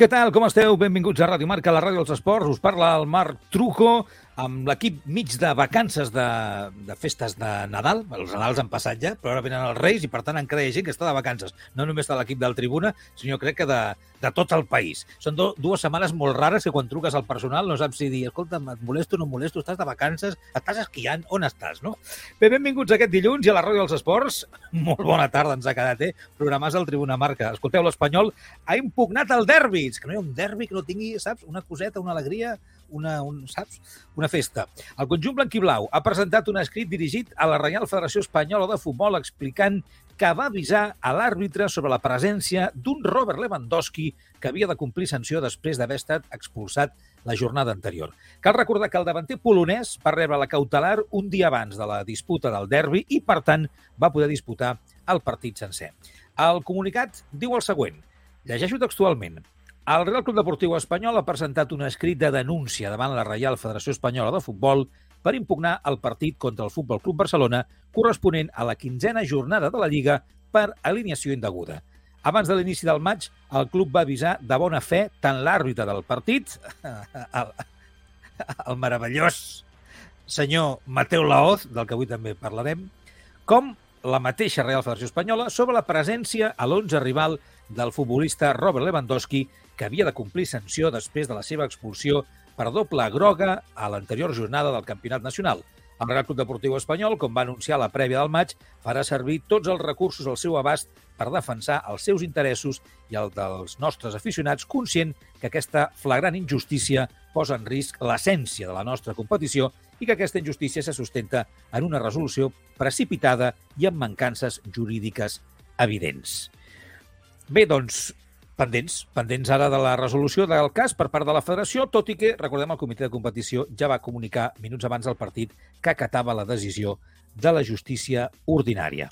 què tal? Com esteu? Benvinguts a Ràdio Marca, la ràdio dels esports. Us parla el Marc Trujo amb l'equip mig de vacances de, de festes de Nadal. Els Nadals han passat ja, però ara venen els Reis i, per tant, encara hi ha gent que està de vacances. No només de l'equip del Tribuna, sinó crec que de, de tot el país. Són do, dues setmanes molt rares que quan truques al personal no saps si dir, escolta, et molesto o no molesto, estàs de vacances, estàs esquiant, on estàs, no? Bé, benvinguts aquest dilluns i a la Ràdio dels Esports. Molt bona tarda ens ha quedat, eh? Programes del Tribuna Marca. Escolteu, l'Espanyol ha impugnat el derbi. Que no hi ha un derbi que no tingui, saps, una coseta, una alegria, una, un, saps? una festa. El conjunt blanquiblau ha presentat un escrit dirigit a la Reial Federació Espanyola de Futbol explicant que va avisar a l'àrbitre sobre la presència d'un Robert Lewandowski que havia de complir sanció després d'haver estat expulsat la jornada anterior. Cal recordar que el davanter polonès va rebre la cautelar un dia abans de la disputa del derbi i, per tant, va poder disputar el partit sencer. El comunicat diu el següent. Llegeixo textualment. El Real Club Deportiu Espanyol ha presentat un escrit de denúncia davant la Reial Federació Espanyola de Futbol per impugnar el partit contra el Futbol Club Barcelona corresponent a la quinzena jornada de la Lliga per alineació indeguda. Abans de l'inici del maig, el club va avisar de bona fe tant l'àrbitre del partit, el, el meravellós senyor Mateu Laoz, del que avui també parlarem, com la mateixa Real Federació Espanyola sobre la presència a l'11 rival del futbolista Robert Lewandowski, que havia de complir sanció després de la seva expulsió per doble groga a l'anterior jornada del Campionat Nacional. El Real Club Deportiu Espanyol, com va anunciar la prèvia del maig, farà servir tots els recursos al seu abast per defensar els seus interessos i el dels nostres aficionats, conscient que aquesta flagrant injustícia posa en risc l'essència de la nostra competició i que aquesta injustícia se sustenta en una resolució precipitada i amb mancances jurídiques evidents. Bé, doncs, pendents, pendents ara de la resolució del cas per part de la federació, tot i que, recordem, el comitè de competició ja va comunicar minuts abans del partit que acatava la decisió de la justícia ordinària.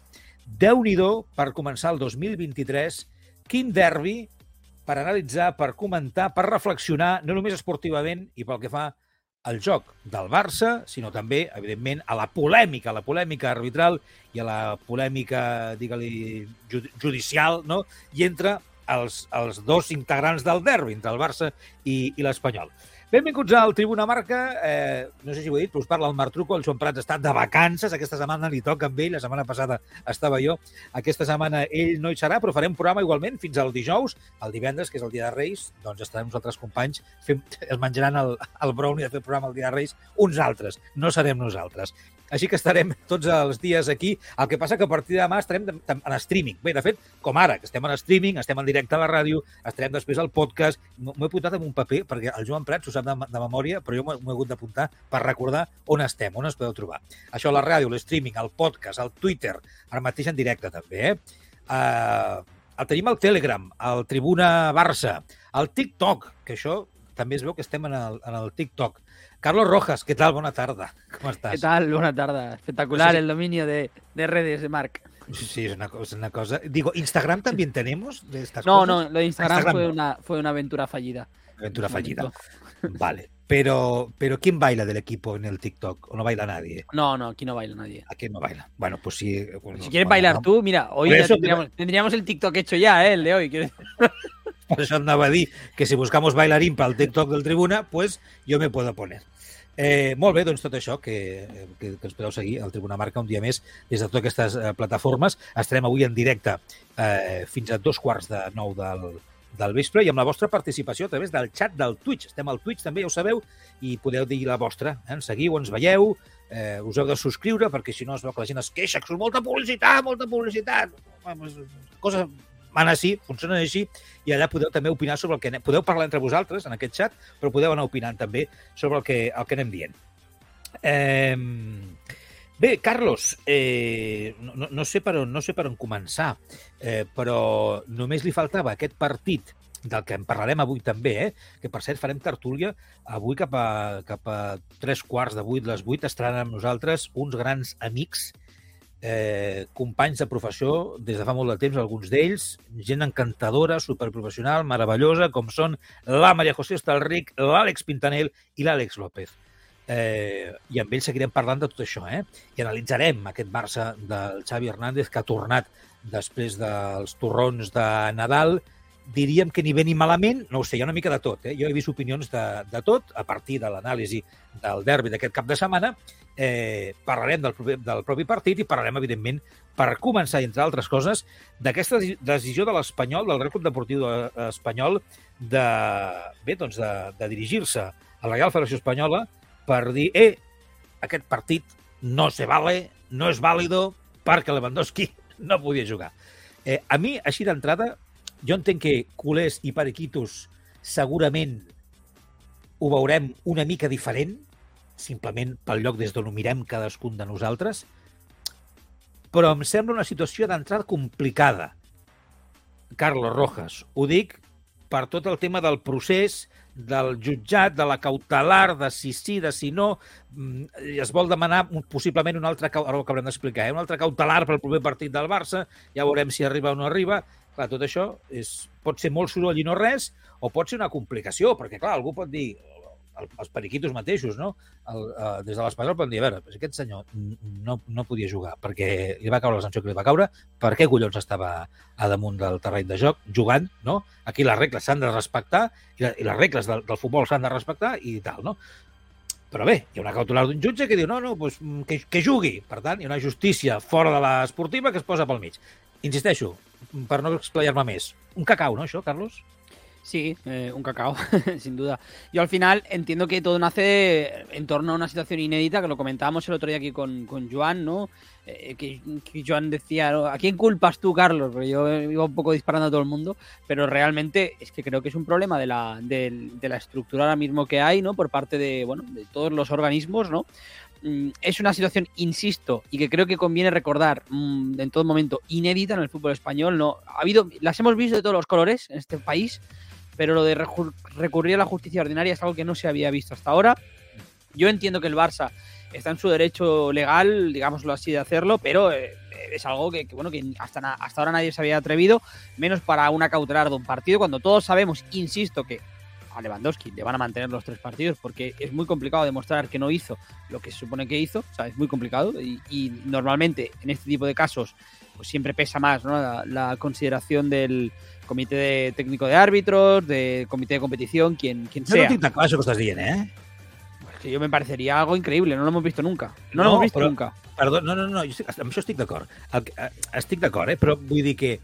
déu nhi per començar el 2023, quin derbi per analitzar, per comentar, per reflexionar, no només esportivament i pel que fa al joc del Barça, sinó també, evidentment, a la polèmica, a la polèmica arbitral i a la polèmica, digue-li, judicial, no? i entre els, els dos integrants del derbi, entre el Barça i, i l'Espanyol. Benvinguts al Tribuna Marca. Eh, no sé si ho he dit, però us parla el Marc Truco. El Joan Prats està de vacances. Aquesta setmana li toca amb ell. La setmana passada estava jo. Aquesta setmana ell no hi serà, però farem programa igualment fins al dijous. El divendres, que és el dia de Reis, doncs estarem uns altres companys. Fem, es menjaran el, el brownie de fer programa el dia de Reis uns altres. No serem nosaltres. Així que estarem tots els dies aquí. El que passa que a partir de demà estarem en streaming. Bé, de fet, com ara, que estem en streaming, estem en directe a la ràdio, estarem després al podcast. M'ho he apuntat en un paper, perquè el Joan Prats ho sap de, de memòria, però jo m'ho he hagut d'apuntar per recordar on estem, on es podeu trobar. Això, la ràdio, l'streaming, el podcast, el Twitter, ara mateix en directe també, eh? Uh, el tenim al Telegram, al Tribuna Barça, al TikTok, que això també es veu que estem en el, en el TikTok. Carlos Rojas, ¿qué tal? Buena tarde. ¿Cómo estás? ¿Qué tal? Buena tarde. Espectacular el dominio de, de, redes de Marc. Sí, es una, es una, cosa. Digo, ¿Instagram también tenemos de estas no, cosas? No, lo de Instagram, Instagram fue, no. una, fue una aventura fallida. Aventura fallida. Vale. Pero, pero ¿quién baila del equipo en el TikTok? ¿O no baila nadie? No, no, aquí no baila nadie. Aquí no baila. Bueno, pues sí. Bueno, si quieres bueno, bailar no. tú, mira, hoy tendríamos, tendríamos, el TikTok hecho ya, ¿eh? El de hoy. Por eso andaba a que si buscamos bailarín para el TikTok del Tribuna, pues yo me puedo poner. Eh, molt bé, doncs tot això que, que, que ens podeu seguir al Tribuna Marca un dia més des de totes aquestes eh, plataformes. Estarem avui en directe eh, fins a dos quarts de nou del, del vespre i amb la vostra participació a través del xat del Twitch. Estem al Twitch també, ja ho sabeu, i podeu dir la vostra. Eh? Ens seguiu, ens veieu, eh, us heu de subscriure perquè si no es veu que la gent es queixa, que són molta publicitat, molta publicitat. Cosa van així, funcionen així, i allà podeu també opinar sobre el que... Podeu parlar entre vosaltres en aquest xat, però podeu anar opinant també sobre el que, el que anem dient. Eh, bé, Carlos, eh, no, no, sé per on, no sé per on començar, eh, però només li faltava aquest partit del que en parlarem avui també, eh? que per cert farem tertúlia avui cap a, cap a tres quarts de vuit, les vuit estaran amb nosaltres uns grans amics eh, companys de professió des de fa molt de temps, alguns d'ells, gent encantadora, superprofessional, meravellosa, com són la Maria José Estalric, l'Àlex Pintanel i l'Àlex López. Eh, I amb ells seguirem parlant de tot això, eh? I analitzarem aquest Barça del Xavi Hernández, que ha tornat després dels torrons de Nadal, diríem que ni bé ni malament, no ho sé, hi ha una mica de tot. Eh? Jo he vist opinions de, de tot a partir de l'anàlisi del derbi d'aquest cap de setmana. Eh, parlarem del, propi, del propi partit i parlarem, evidentment, per començar, entre altres coses, d'aquesta decisió de l'Espanyol, del Real Deportiu Espanyol, de, bé, doncs de, de dirigir-se a la Real Federació Espanyola per dir, eh, aquest partit no se vale, no és vàlido, perquè Lewandowski no podia jugar. Eh, a mi, així d'entrada, jo entenc que culers i periquitos segurament ho veurem una mica diferent, simplement pel lloc des d'on ho mirem cadascun de nosaltres, però em sembla una situació d'entrada complicada. Carlos Rojas, ho dic per tot el tema del procés, del jutjat, de la cautelar, de si sí, de si no, mm, es vol demanar possiblement un altre, ara ho acabarem d'explicar, eh? un altre cautelar pel proper partit del Barça, ja veurem si arriba o no arriba, Clar, tot això és, pot ser molt soroll i no res, o pot ser una complicació, perquè, clar, algú pot dir, els periquitos mateixos, no? El, uh, des de l'Espanyol poden dir, a veure, aquest senyor no, no podia jugar perquè li va caure la sanció que li va caure, per què collons estava a damunt del terreny de joc jugant, no? Aquí les regles s'han de respectar i, la, i les regles del, del futbol s'han de respectar i tal, no? Però bé, hi ha una cautelar d'un jutge que diu no, no, doncs, que, que jugui. Per tant, hi ha una justícia fora de l'esportiva que es posa pel mig. Insisteixo, per no explayar-me més. Un cacao, ¿no, això, Carlos? Sí, eh, un cacao, sin duda. Yo al final entiendo que todo nace en torno a una situación inédita, que lo comentábamos el otro día aquí con, con Joan, ¿no? Eh, que, que, Joan decía, ¿a quién culpas tú, Carlos? Yo iba un poco disparando a todo el mundo, pero realmente es que creo que es un problema de la, de, de la estructura ahora mismo que hay, ¿no? Por parte de, bueno, de todos los organismos, ¿no? Mm, es una situación, insisto, y que creo que conviene recordar mm, en todo momento, inédita en el fútbol español. No, ha habido, las hemos visto de todos los colores en este país, pero lo de recurrir a la justicia ordinaria es algo que no se había visto hasta ahora. Yo entiendo que el Barça está en su derecho legal, digámoslo así, de hacerlo, pero eh, es algo que, bueno, que hasta, hasta ahora nadie se había atrevido, menos para una cautelar de un partido, cuando todos sabemos, insisto, que a Lewandowski le van a mantener los tres partidos porque es muy complicado demostrar que no hizo lo que se supone que hizo, o sea, es muy complicado y, normalmente en este tipo de casos pues siempre pesa más la, consideración del comité de, técnico de árbitros, del comité de competición, quien, quien sea. No tinc que estás bien, eh? Es que yo me parecería algo increíble, no lo hemos visto nunca. No, lo hemos visto nunca. Perdón, no, no, no, jo estic, amb això estic d'acord. Estic d'acord, eh? però vull dir que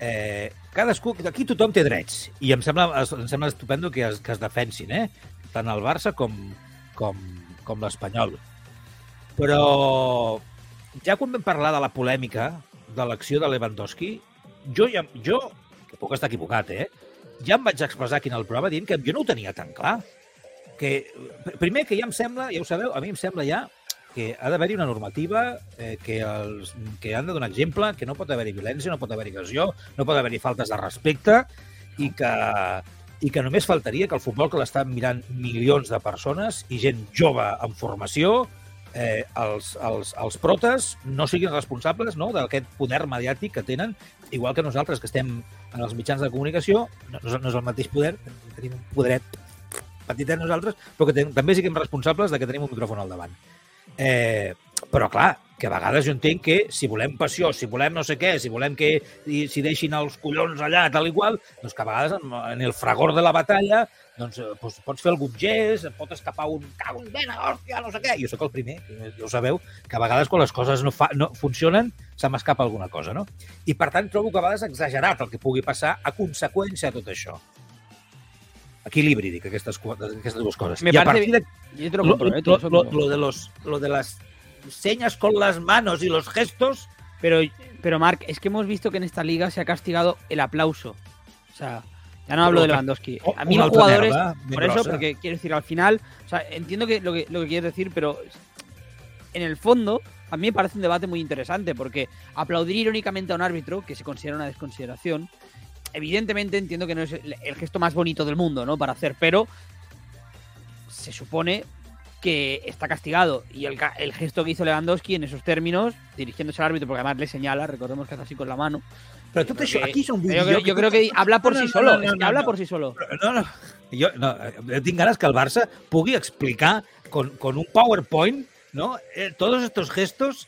eh, cadascú, aquí tothom té drets i em sembla, em sembla estupendo que es, que es defensin, eh? tant el Barça com, com, com l'Espanyol. Però ja quan vam parlar de la polèmica de l'acció de Lewandowski, jo, ja, jo, que puc estar equivocat, eh? ja em vaig expressar aquí en el programa dient que jo no ho tenia tan clar. Que, primer, que ja em sembla, ja ho sabeu, a mi em sembla ja que ha d'haver-hi una normativa eh, que, els, que han de donar exemple, que no pot haver-hi violència, no pot haver-hi agressió, no pot haver-hi faltes de respecte i que, i que només faltaria que el futbol que l'estan mirant milions de persones i gent jove en formació, eh, els, els, els protes no siguin responsables no, d'aquest poder mediàtic que tenen, igual que nosaltres que estem en els mitjans de comunicació, no, no és el mateix poder, tenim un poderet petitet nosaltres, però que ten, també siguem responsables de que tenim un micròfon al davant. Eh, però, clar, que a vegades jo entenc que si volem passió, si volem no sé què, si volem que s'hi deixin els collons allà, tal i qual, doncs que a vegades en, en el fragor de la batalla doncs, eh, doncs pots fer algun gest, pot escapar un cago en vena, hòstia, no sé què. Jo sóc el primer, ja ho sabeu, que a vegades quan les coses no, fa, no funcionen se m'escapa alguna cosa, no? I per tant trobo que a vegades exagerat el que pugui passar a conseqüència de tot això equilibri, dic, aquestes, aquestes dues coses. Me I a partir de... Te lo, compro, eh, lo, lo, lo, de los, lo de las señas con las manos y los gestos... Pero, pero Marc, es que hemos visto que en esta liga se ha castigado el aplauso. O sea, ya no hablo de Lewandowski. A mí los jugadores, por eso, porque quiero decir, al final, o sea, entiendo que lo, que lo que quieres decir, pero en el fondo, a mí me parece un debate muy interesante, porque aplaudir irónicamente a un árbitro, que se considera una desconsideración, evidentemente entiendo que no es el gesto más bonito del mundo, ¿no? Para hacer, pero se supone que está castigado. Y el, el, gesto que hizo Lewandowski en esos términos, dirigiéndose al árbitro, porque además le señala, recordemos que hace así con la mano. Pero tot això, aquí és un Yo, creo, yo creo que habla por No, sí solo, no, no, es que no, habla por sí solo. No, no. Jo, no, tinc ganes que el Barça pugui explicar con, con un PowerPoint no? eh, tots estos gestos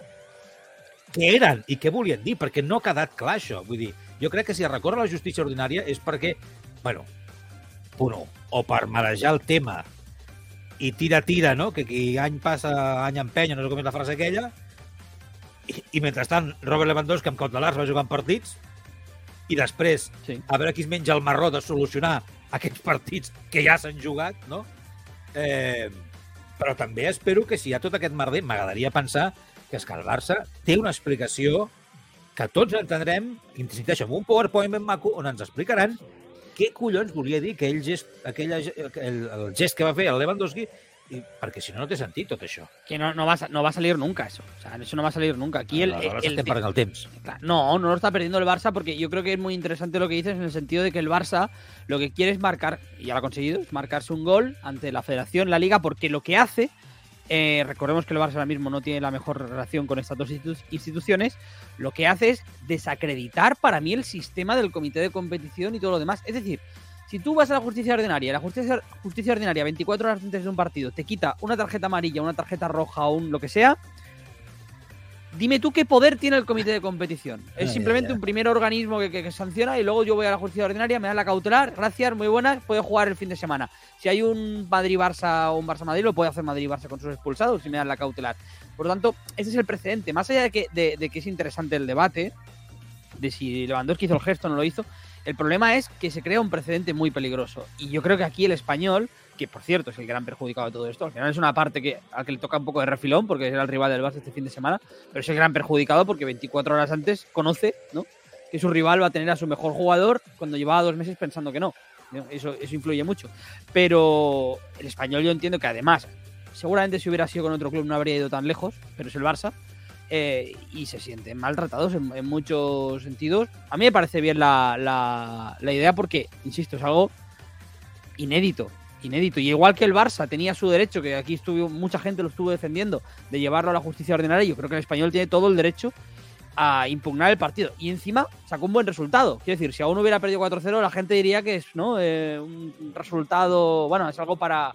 què eren i què volien dir, perquè no ha quedat clar això. Vull dir, jo crec que si es recorre a la justícia ordinària és perquè, bueno, punt un, o per marejar el tema i tira-tira, no? Que qui any passa, any empenya, no sé com és la frase aquella, i, i mentrestant Robert Lewandowski amb cautelars va jugant partits i després Sí. a veure qui es menja el marró de solucionar aquests partits que ja s'han jugat, no? Eh, però també espero que si hi ha tot aquest merder, m'agradaria pensar que és que el Barça té una explicació que tots entendrem, insisteixo, amb un PowerPoint ben maco, on ens explicaran què collons volia dir aquell gest, aquella, el, el gest que va fer el Lewandowski, i, perquè si no, no té sentit tot això. Que no, no, va, a no va a salir nunca eso. O sea, eso no va a salir nunca. Aquí el, Aleshores el- estem perdent el temps. No, no lo está perdiendo el Barça porque yo creo que es muy interesante lo que dices en el sentido de que el Barça lo que quiere es marcar, y ya lo ha conseguido, es marcarse un gol ante la Federación, la Liga, porque lo que hace, eh, recordemos que el Barça ahora mismo no tiene la mejor relación con estas dos institu- instituciones, lo que hace es desacreditar para mí el sistema del comité de competición y todo lo demás. Es decir, si tú vas a la justicia ordinaria, la justicia, justicia ordinaria 24 horas antes de un partido te quita una tarjeta amarilla, una tarjeta roja o un lo que sea, dime tú qué poder tiene el comité de competición. Es simplemente ya. un primer organismo que, que- que sanciona y luego yo voy a la justicia ordinaria, me dan la cautelar, gracias, muy buenas, puede jugar el fin de semana. Si hay un Madrid-Barça o un Barça-Madrid, lo puede hacer Madrid-Barça con sus expulsados si me dan la cautelar. Por lo tanto, ese es el precedente. Más allá de que, de, de que es interesante el debate, de si Lewandowski hizo el gesto o no lo hizo, el problema es que se crea un precedente muy peligroso. Y yo creo que aquí el español, que por cierto es el gran perjudicado de todo esto, al final es una parte que, al que le toca un poco de refilón, porque era el rival del Barça este fin de semana, pero es el gran perjudicado porque 24 horas antes conoce ¿no? que su rival va a tener a su mejor jugador cuando llevaba dos meses pensando que no. Eso, influye mucho. Pero el español yo entiendo que además, seguramente si hubiera sido con otro club no habría ido tan lejos, pero es el Barça. eh, y se sienten maltratados en, muchos sentidos. A mí me parece bien la idea porque, insisto, es algo inédito. Inédito. Y igual que el Barça tenía su derecho, que aquí estuvo, mucha gente lo estuvo defendiendo, de llevarlo a la justicia ordinaria, yo creo que el español tiene todo el derecho a impugnar el partido. Y encima sacó un buen resultado. Quiero decir, si aún hubiera perdido 4-0, la gente diría que es ¿no? Eh, un resultado, bueno, es algo para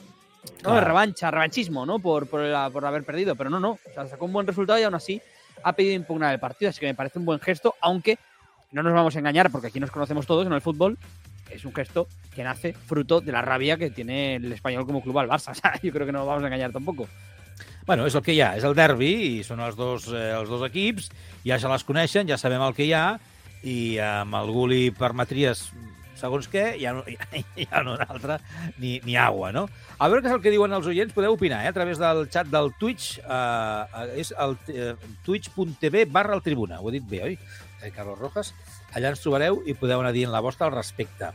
¿no? Claro. revancha, revanchismo, ¿no? Por, por, la- por haber perdido. Pero no, no. O sea, sacó un buen resultado y aún así ha pedido impugnar el partido. Así que me parece un buen gesto, aunque no nos vamos a engañar, porque aquí nos conocemos todos en el fútbol. Es un gesto que nace fruto de la rabia que tiene el español como club al Barça. O sea, yo creo que no nos vamos a engañar tampoco. Bueno, és el que hi ha, és el derbi i són els dos, eh, els dos equips, ja se les coneixen, ja sabem el que hi ha i amb el Guli permetries segons què, ja no, hi ha un altre ni, ni agua, no? A veure què és el que diuen els oients, podeu opinar eh? a través del xat del Twitch, eh, és el eh, twitch.tv barra el tribuna, ho he dit bé, oi? Eh, Carlos Rojas, allà ens trobareu i podeu anar dient la vostra al respecte.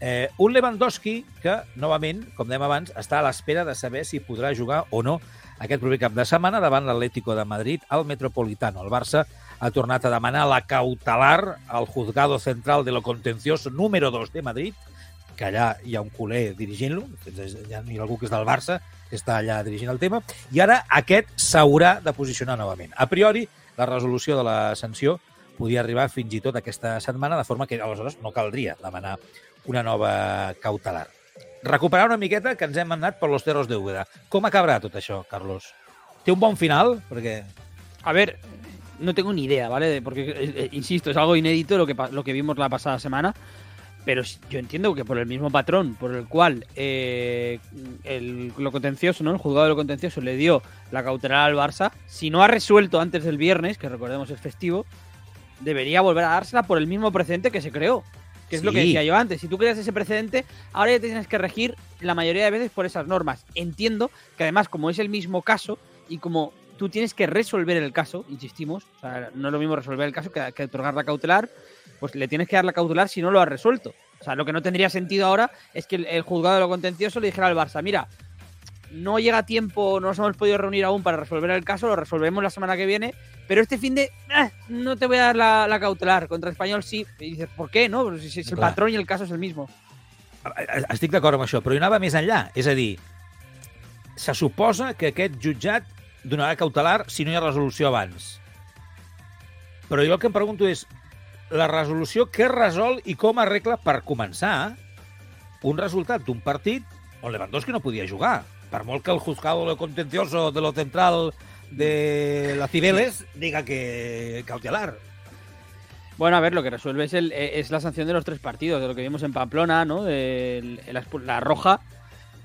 Eh, un Lewandowski que, novament, com dèiem abans, està a l'espera de saber si podrà jugar o no aquest proper cap de setmana davant l'Atlético de Madrid al Metropolitano. El Barça ha tornat a demanar la cautelar al Juzgado Central de lo Contencioso número 2 de Madrid, que allà hi ha un culer dirigint-lo, hi ha algú que és del Barça, que està allà dirigint el tema, i ara aquest s'haurà de posicionar novament. A priori, la resolució de la sanció podia arribar fins i tot aquesta setmana, de forma que aleshores no caldria demanar una nova cautelar. Recuperar una miqueta que ens hem anat per los terros de Úbeda. Com acabarà tot això, Carlos? Té un bon final? Perquè... A ver, no tengo ni idea, ¿vale? Porque, eh, eh, insisto, es algo inédito lo que, lo que vimos la pasada semana. Pero yo entiendo que por el mismo patrón por el cual eh, el, lo contencioso, ¿no? El juzgado de lo contencioso le dio la cautelar al Barça, si no ha resuelto antes del viernes, que recordemos es festivo, debería volver a dársela por el mismo precedente que se creó. Que es lo que decía yo antes. Si tú creas ese precedente, ahora ya te tienes que regir la mayoría de veces por esas normas. Entiendo que además, como es el mismo caso y como tú tienes que resolver el caso, insistimos, o sea, no es lo mismo resolver el caso que, que otorgar la cautelar, pues le tienes que dar la cautelar si no lo has resuelto. O sea, lo que no tendría sentido ahora es que el, el juzgado de lo contencioso le dijera al Barça, mira, no llega tiempo, no nos hemos podido reunir aún para resolver el caso, lo resolvemos la semana que viene, pero este fin de ah, no te voy a dar la, la cautelar, contra el español sí. Y dices, ¿por qué? No, Pues si, si el Clar. patrón y el caso es el mismo. Estic d'acord amb això, però hi anava més enllà. És a dir, se suposa que aquest jutjat donarà cautelar si no hi ha resolució abans. Però jo el que em pregunto és, la resolució què resol i com arregla per començar un resultat d'un partit on Lewandowski no podia jugar. Per que el juzgado lo contencioso de lo central de la Cibeles diga que cautelar. Bueno, a ver, lo que resuelve es, el, es la sanción de los tres partidos, de lo que vimos en Pamplona, ¿no? De la, roja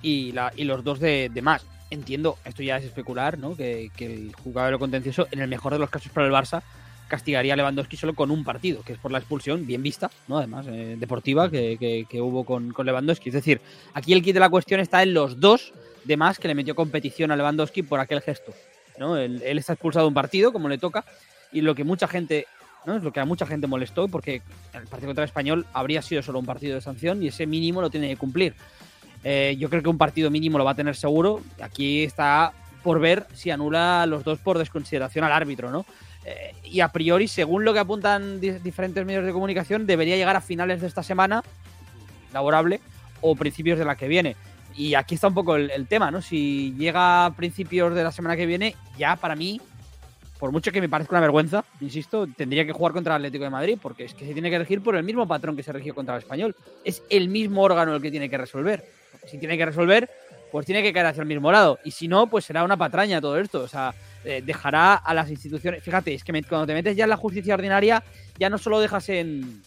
y, la, y los dos de, más. Entiendo, esto ya es especular, ¿no? Que, el juzgado de lo contencioso, en el mejor de los casos para el Barça, castigaría a Lewandowski solo con un partido, que es por la expulsión, bien vista, ¿no? Además, eh, deportiva, que, que, hubo con, con Lewandowski. Es decir, aquí el kit de la cuestión está en los dos de más que le metió competición a Lewandowski por aquel gesto. ¿no? Él, él, está expulsado de un partido, como le toca, y lo que mucha gente, ¿no? Es lo que a mucha gente molestó, porque el partido contra el español habría sido solo un partido de sanción y ese mínimo lo tiene que cumplir. Eh, yo creo que un partido mínimo lo va a tener seguro. Aquí está por ver si anula los dos por desconsideración al árbitro, ¿no? Eh, y a priori, según lo que apuntan di diferentes medios de comunicación, debería llegar a finales de esta semana laborable o principios de la que viene. Y aquí está un poco el, el, tema, ¿no? Si llega a principios de la semana que viene, ya para mí, por mucho que me parezca una vergüenza, insisto, tendría que jugar contra el Atlético de Madrid, porque es que se tiene que regir por el mismo patrón que se regió contra el Español. Es el mismo órgano el que tiene que resolver. Si tiene que resolver, pues tiene que caer hacia el mismo lado. Y si no, pues será una patraña todo esto. O sea, eh, dejará a las instituciones. Fíjate, es que cuando te metes ya en la justicia ordinaria, ya no solo dejas en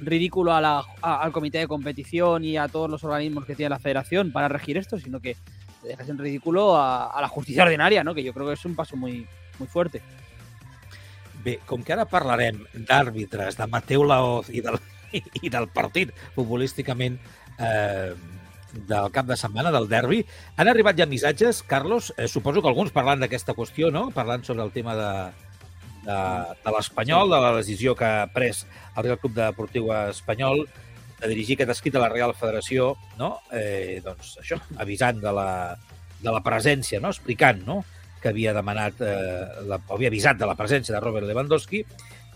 ridículo a la, al comité de competición y a todos los organismos que tiene la federación para regir esto, sino que dejas en ridículo a, a la justicia ordinaria, ¿no? que yo creo que es un paso muy, muy fuerte. Bé, com que ara parlarem d'àrbitres, de Mateu Laoz i del, i del partit futbolísticament eh, del cap de setmana, del derbi, han arribat ja missatges, Carlos, eh, suposo que alguns parlant d'aquesta qüestió, no? parlant sobre el tema de, de, de l'Espanyol, de la decisió que ha pres el Real Club Deportiu Espanyol de dirigir aquest escrit a la Real Federació, no? eh, doncs això, avisant de la, de la presència, no? explicant no? que havia demanat, eh, la, havia avisat de la presència de Robert Lewandowski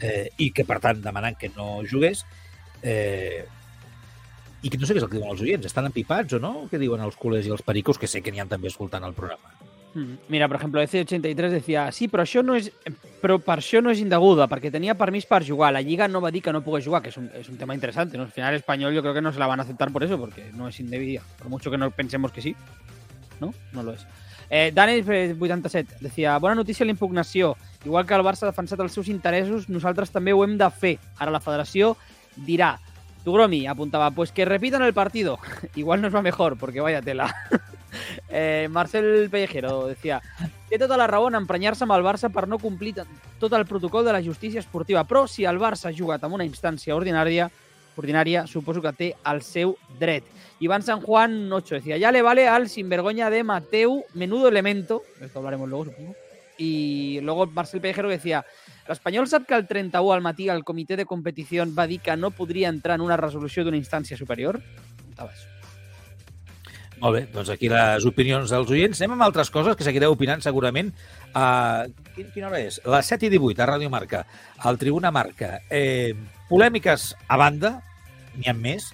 eh, i que, per tant, demanant que no jugués. Eh, I que no sé què és el que diuen els oients. Estan empipats o no? Què diuen els culers i els pericos, que sé que n'hi ha també escoltant el programa? Mira, por ejemplo, EC83 decía, sí, però això no és, però per això no és indeguda, perquè tenia permís per jugar. La Lliga no va dir que no pogués jugar, que és un, és un tema interesante. ¿no? Al final, español yo creo que no se la van a aceptar por eso, porque no es indebida. Por mucho que no pensemos que sí. No, no lo és. Eh, Dani87 decía, bona notícia la impugnació. Igual que el Barça ha defensat els seus interessos, nosaltres també ho hem de fer. Ara la federació dirà. Tugromi apuntaba, pues que repitan el partido. Igual nos va mejor, porque vaya tela. eh, Marcel Pellejero decía, té tota la raó en emprenyar-se amb Barça per no complir tot el protocol de la justícia esportiva, però si el Barça ha jugat una instància ordinària, ordinària, suposo que té el seu dret. Iván San Juan 8 decía, ya le vale al sinvergoña de Mateu, menudo elemento, esto hablaremos luego supongo, y luego Marcel Pejero decía, l'Espanyol sap que el 31 al matí el comitè de competició va dir que no podria entrar en una resolució d'una instància superior? Molt bé, doncs aquí les opinions dels oients. Anem amb altres coses que seguireu opinant segurament. Uh, quina hora és? Les 7 i 18 a Ràdio Marca, al Tribuna Marca. Eh, polèmiques a banda, n'hi ha més.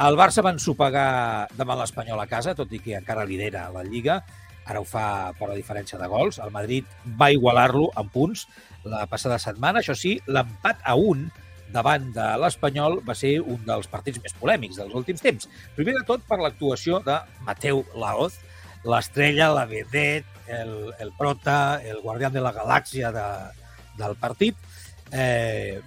El Barça va ensopegar davant l'Espanyol a casa, tot i que encara lidera la Lliga. Ara ho fa per la diferència de gols. El Madrid va igualar-lo en punts la passada setmana. Això sí, l'empat a un davant de l'Espanyol va ser un dels partits més polèmics dels últims temps. Primer de tot per l'actuació de Mateu Laoz, l'estrella, la vedet, el, el prota, el guardián de la galàxia de, del partit. Eh,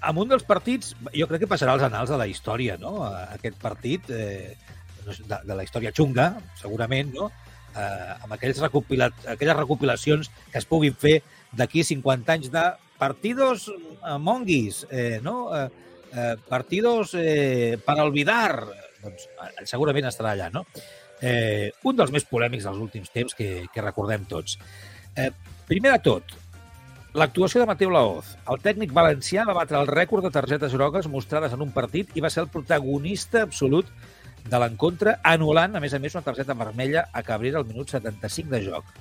amb un dels partits, jo crec que passarà als anals de la història, no? Aquest partit, eh, de, de la història xunga, segurament, no? Eh, amb aquells recopilat, aquelles recopilacions que es puguin fer d'aquí 50 anys de partidos monguis, eh, no? Eh, eh, partidos eh, para olvidar, doncs segurament estarà allà, no? Eh, un dels més polèmics dels últims temps que, que recordem tots. Eh, primer de tot, l'actuació de Mateu Laoz. El tècnic valencià va batre el rècord de targetes grogues mostrades en un partit i va ser el protagonista absolut de l'encontre, anul·lant, a més a més, una targeta vermella a Cabrera al minut 75 de joc.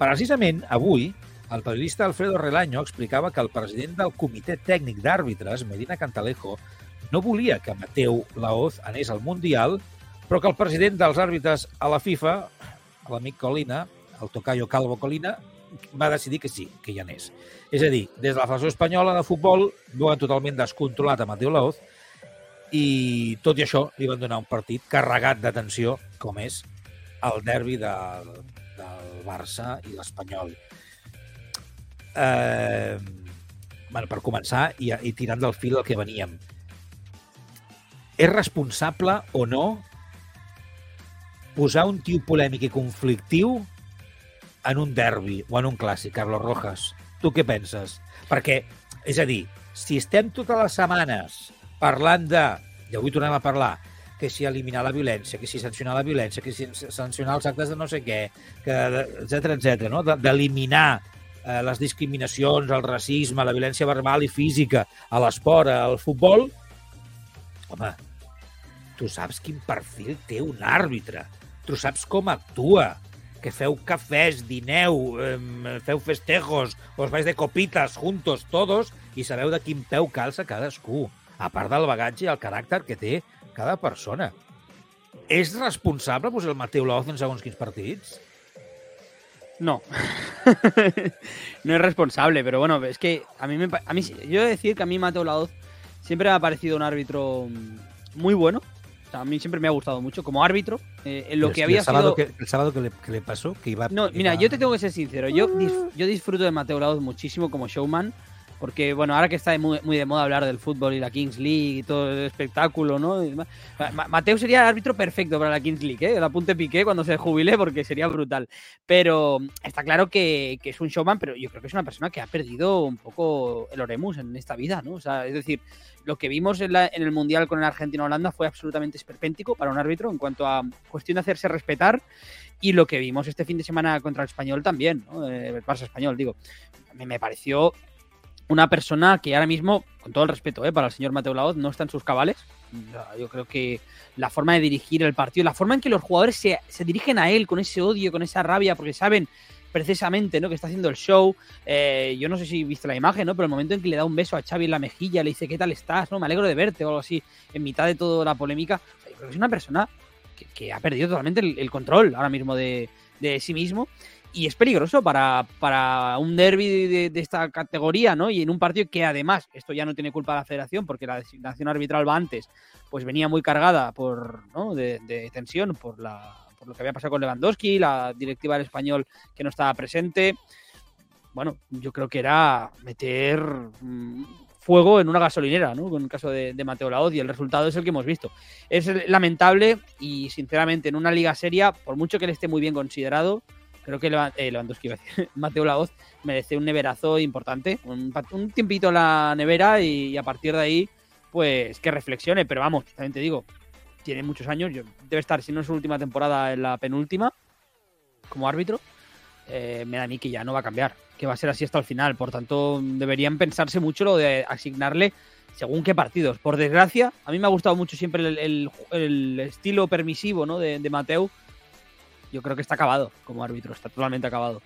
Precisament, avui, el periodista Alfredo Relaño explicava que el president del comitè tècnic d'àrbitres, Medina Cantalejo, no volia que Mateu Laoz anés al Mundial, però que el president dels àrbitres a la FIFA l'amic Colina, el tocayo Calvo Colina, va decidir que sí, que hi anés. És a dir, des de la Federació Espanyola de Futbol veuen totalment descontrolat a Mateo Laoz i tot i això li van donar un partit carregat d'atenció com és el derbi del, del Barça i l'Espanyol. Eh, bueno, per començar, i, i tirant del fil el que veníem, és responsable o no posar un tio polèmic i conflictiu en un derbi o en un clàssic, Carlos Rojas? Tu què penses? Perquè, és a dir, si estem totes les setmanes parlant de, i avui tornem a parlar, que si eliminar la violència, que si sancionar la violència, que si sancionar els actes de no sé què, que, etc etc, no? d'eliminar eh, les discriminacions, el racisme, la violència verbal i física a l'esport, al futbol, home, tu saps quin perfil té un àrbitre, tu saps com actua, que feu cafès, dineu, eh, feu festejos, os vais de copitas juntos todos i sabeu de quin peu calça cadascú, a part del bagatge i el caràcter que té cada persona. És responsable posar el Mateu Laoz en segons quins partits? No. no es responsable, pero bueno, es que a mí, me, a mí yo he de decir que a mí Mateo Laoz siempre me ha parecido un árbitro muy bueno. O sea, a mí siempre me ha gustado mucho como árbitro. Eh, en lo que había el sábado sido... que, el sábado que le, que le pasó, que iba... No, mira, yo te tengo que ser sincero. Yo, yo disfruto de Mateo Laoz muchísimo como showman. Porque, bueno, ahora que está muy, muy, de moda hablar del fútbol y la Kings League y todo el espectáculo, ¿no? Mateo sería el árbitro perfecto para la Kings League, ¿eh? El apunte piqué cuando se jubile porque sería brutal. Pero está claro que, que, es un showman, pero yo creo que es una persona que ha perdido un poco el oremus en esta vida, ¿no? O sea, es decir, lo que vimos en, la, en el Mundial con el Argentina-Holanda fue absolutamente esperpéntico para un árbitro en cuanto a cuestión de hacerse respetar y lo que vimos este fin de semana contra el Español también, ¿no? El Barça Español, digo. Me, me pareció una persona que ahora mismo, con todo el respeto ¿eh? para el señor Mateo Laoz, no está en sus cabales. Yo creo que la forma de dirigir el partido, la forma en que los jugadores se, se dirigen a él con ese odio, con esa rabia, porque saben precisamente ¿no? que está haciendo el show. Eh, yo no sé si viste la imagen, ¿no? pero el momento en que le da un beso a Xavi en la mejilla, le dice, ¿qué tal estás? ¿no? Me alegro de verte o algo así, en mitad de toda la polémica. Yo creo que es una persona que, que ha perdido totalmente el, el control ahora mismo de, de sí mismo y es peligroso para, para un derby de, esta categoría, ¿no? Y en un partido que además, esto ya no tiene culpa de la federación, porque la designación arbitral va antes, pues venía muy cargada por, ¿no? de, tensión por, la, por lo que había pasado con Lewandowski, la directiva del español que no estaba presente. Bueno, yo creo que era meter mmm, fuego en una gasolinera, ¿no? Con el caso de, de, Mateo Laoz y el resultado es el que hemos visto. Es lamentable y, sinceramente, en una liga seria, por mucho que él esté muy bien considerado, creo que eh, Lewandowski Mateo Laoz merece un neverazo importante, un, tiempito en la nevera y, a partir de ahí, pues que reflexione. Pero vamos, también te digo, tiene muchos años, debe estar, si no es su última temporada, en la penúltima como árbitro. Eh, me da a mí que ya no va a cambiar, que va a ser así hasta el final. Por tanto, deberían pensarse mucho lo de asignarle según qué partidos. Por desgracia, a mí me ha gustado mucho siempre el estilo permisivo ¿no? de, de Mateu jo crec que està acabado com a àrbitro, està totalment acabado.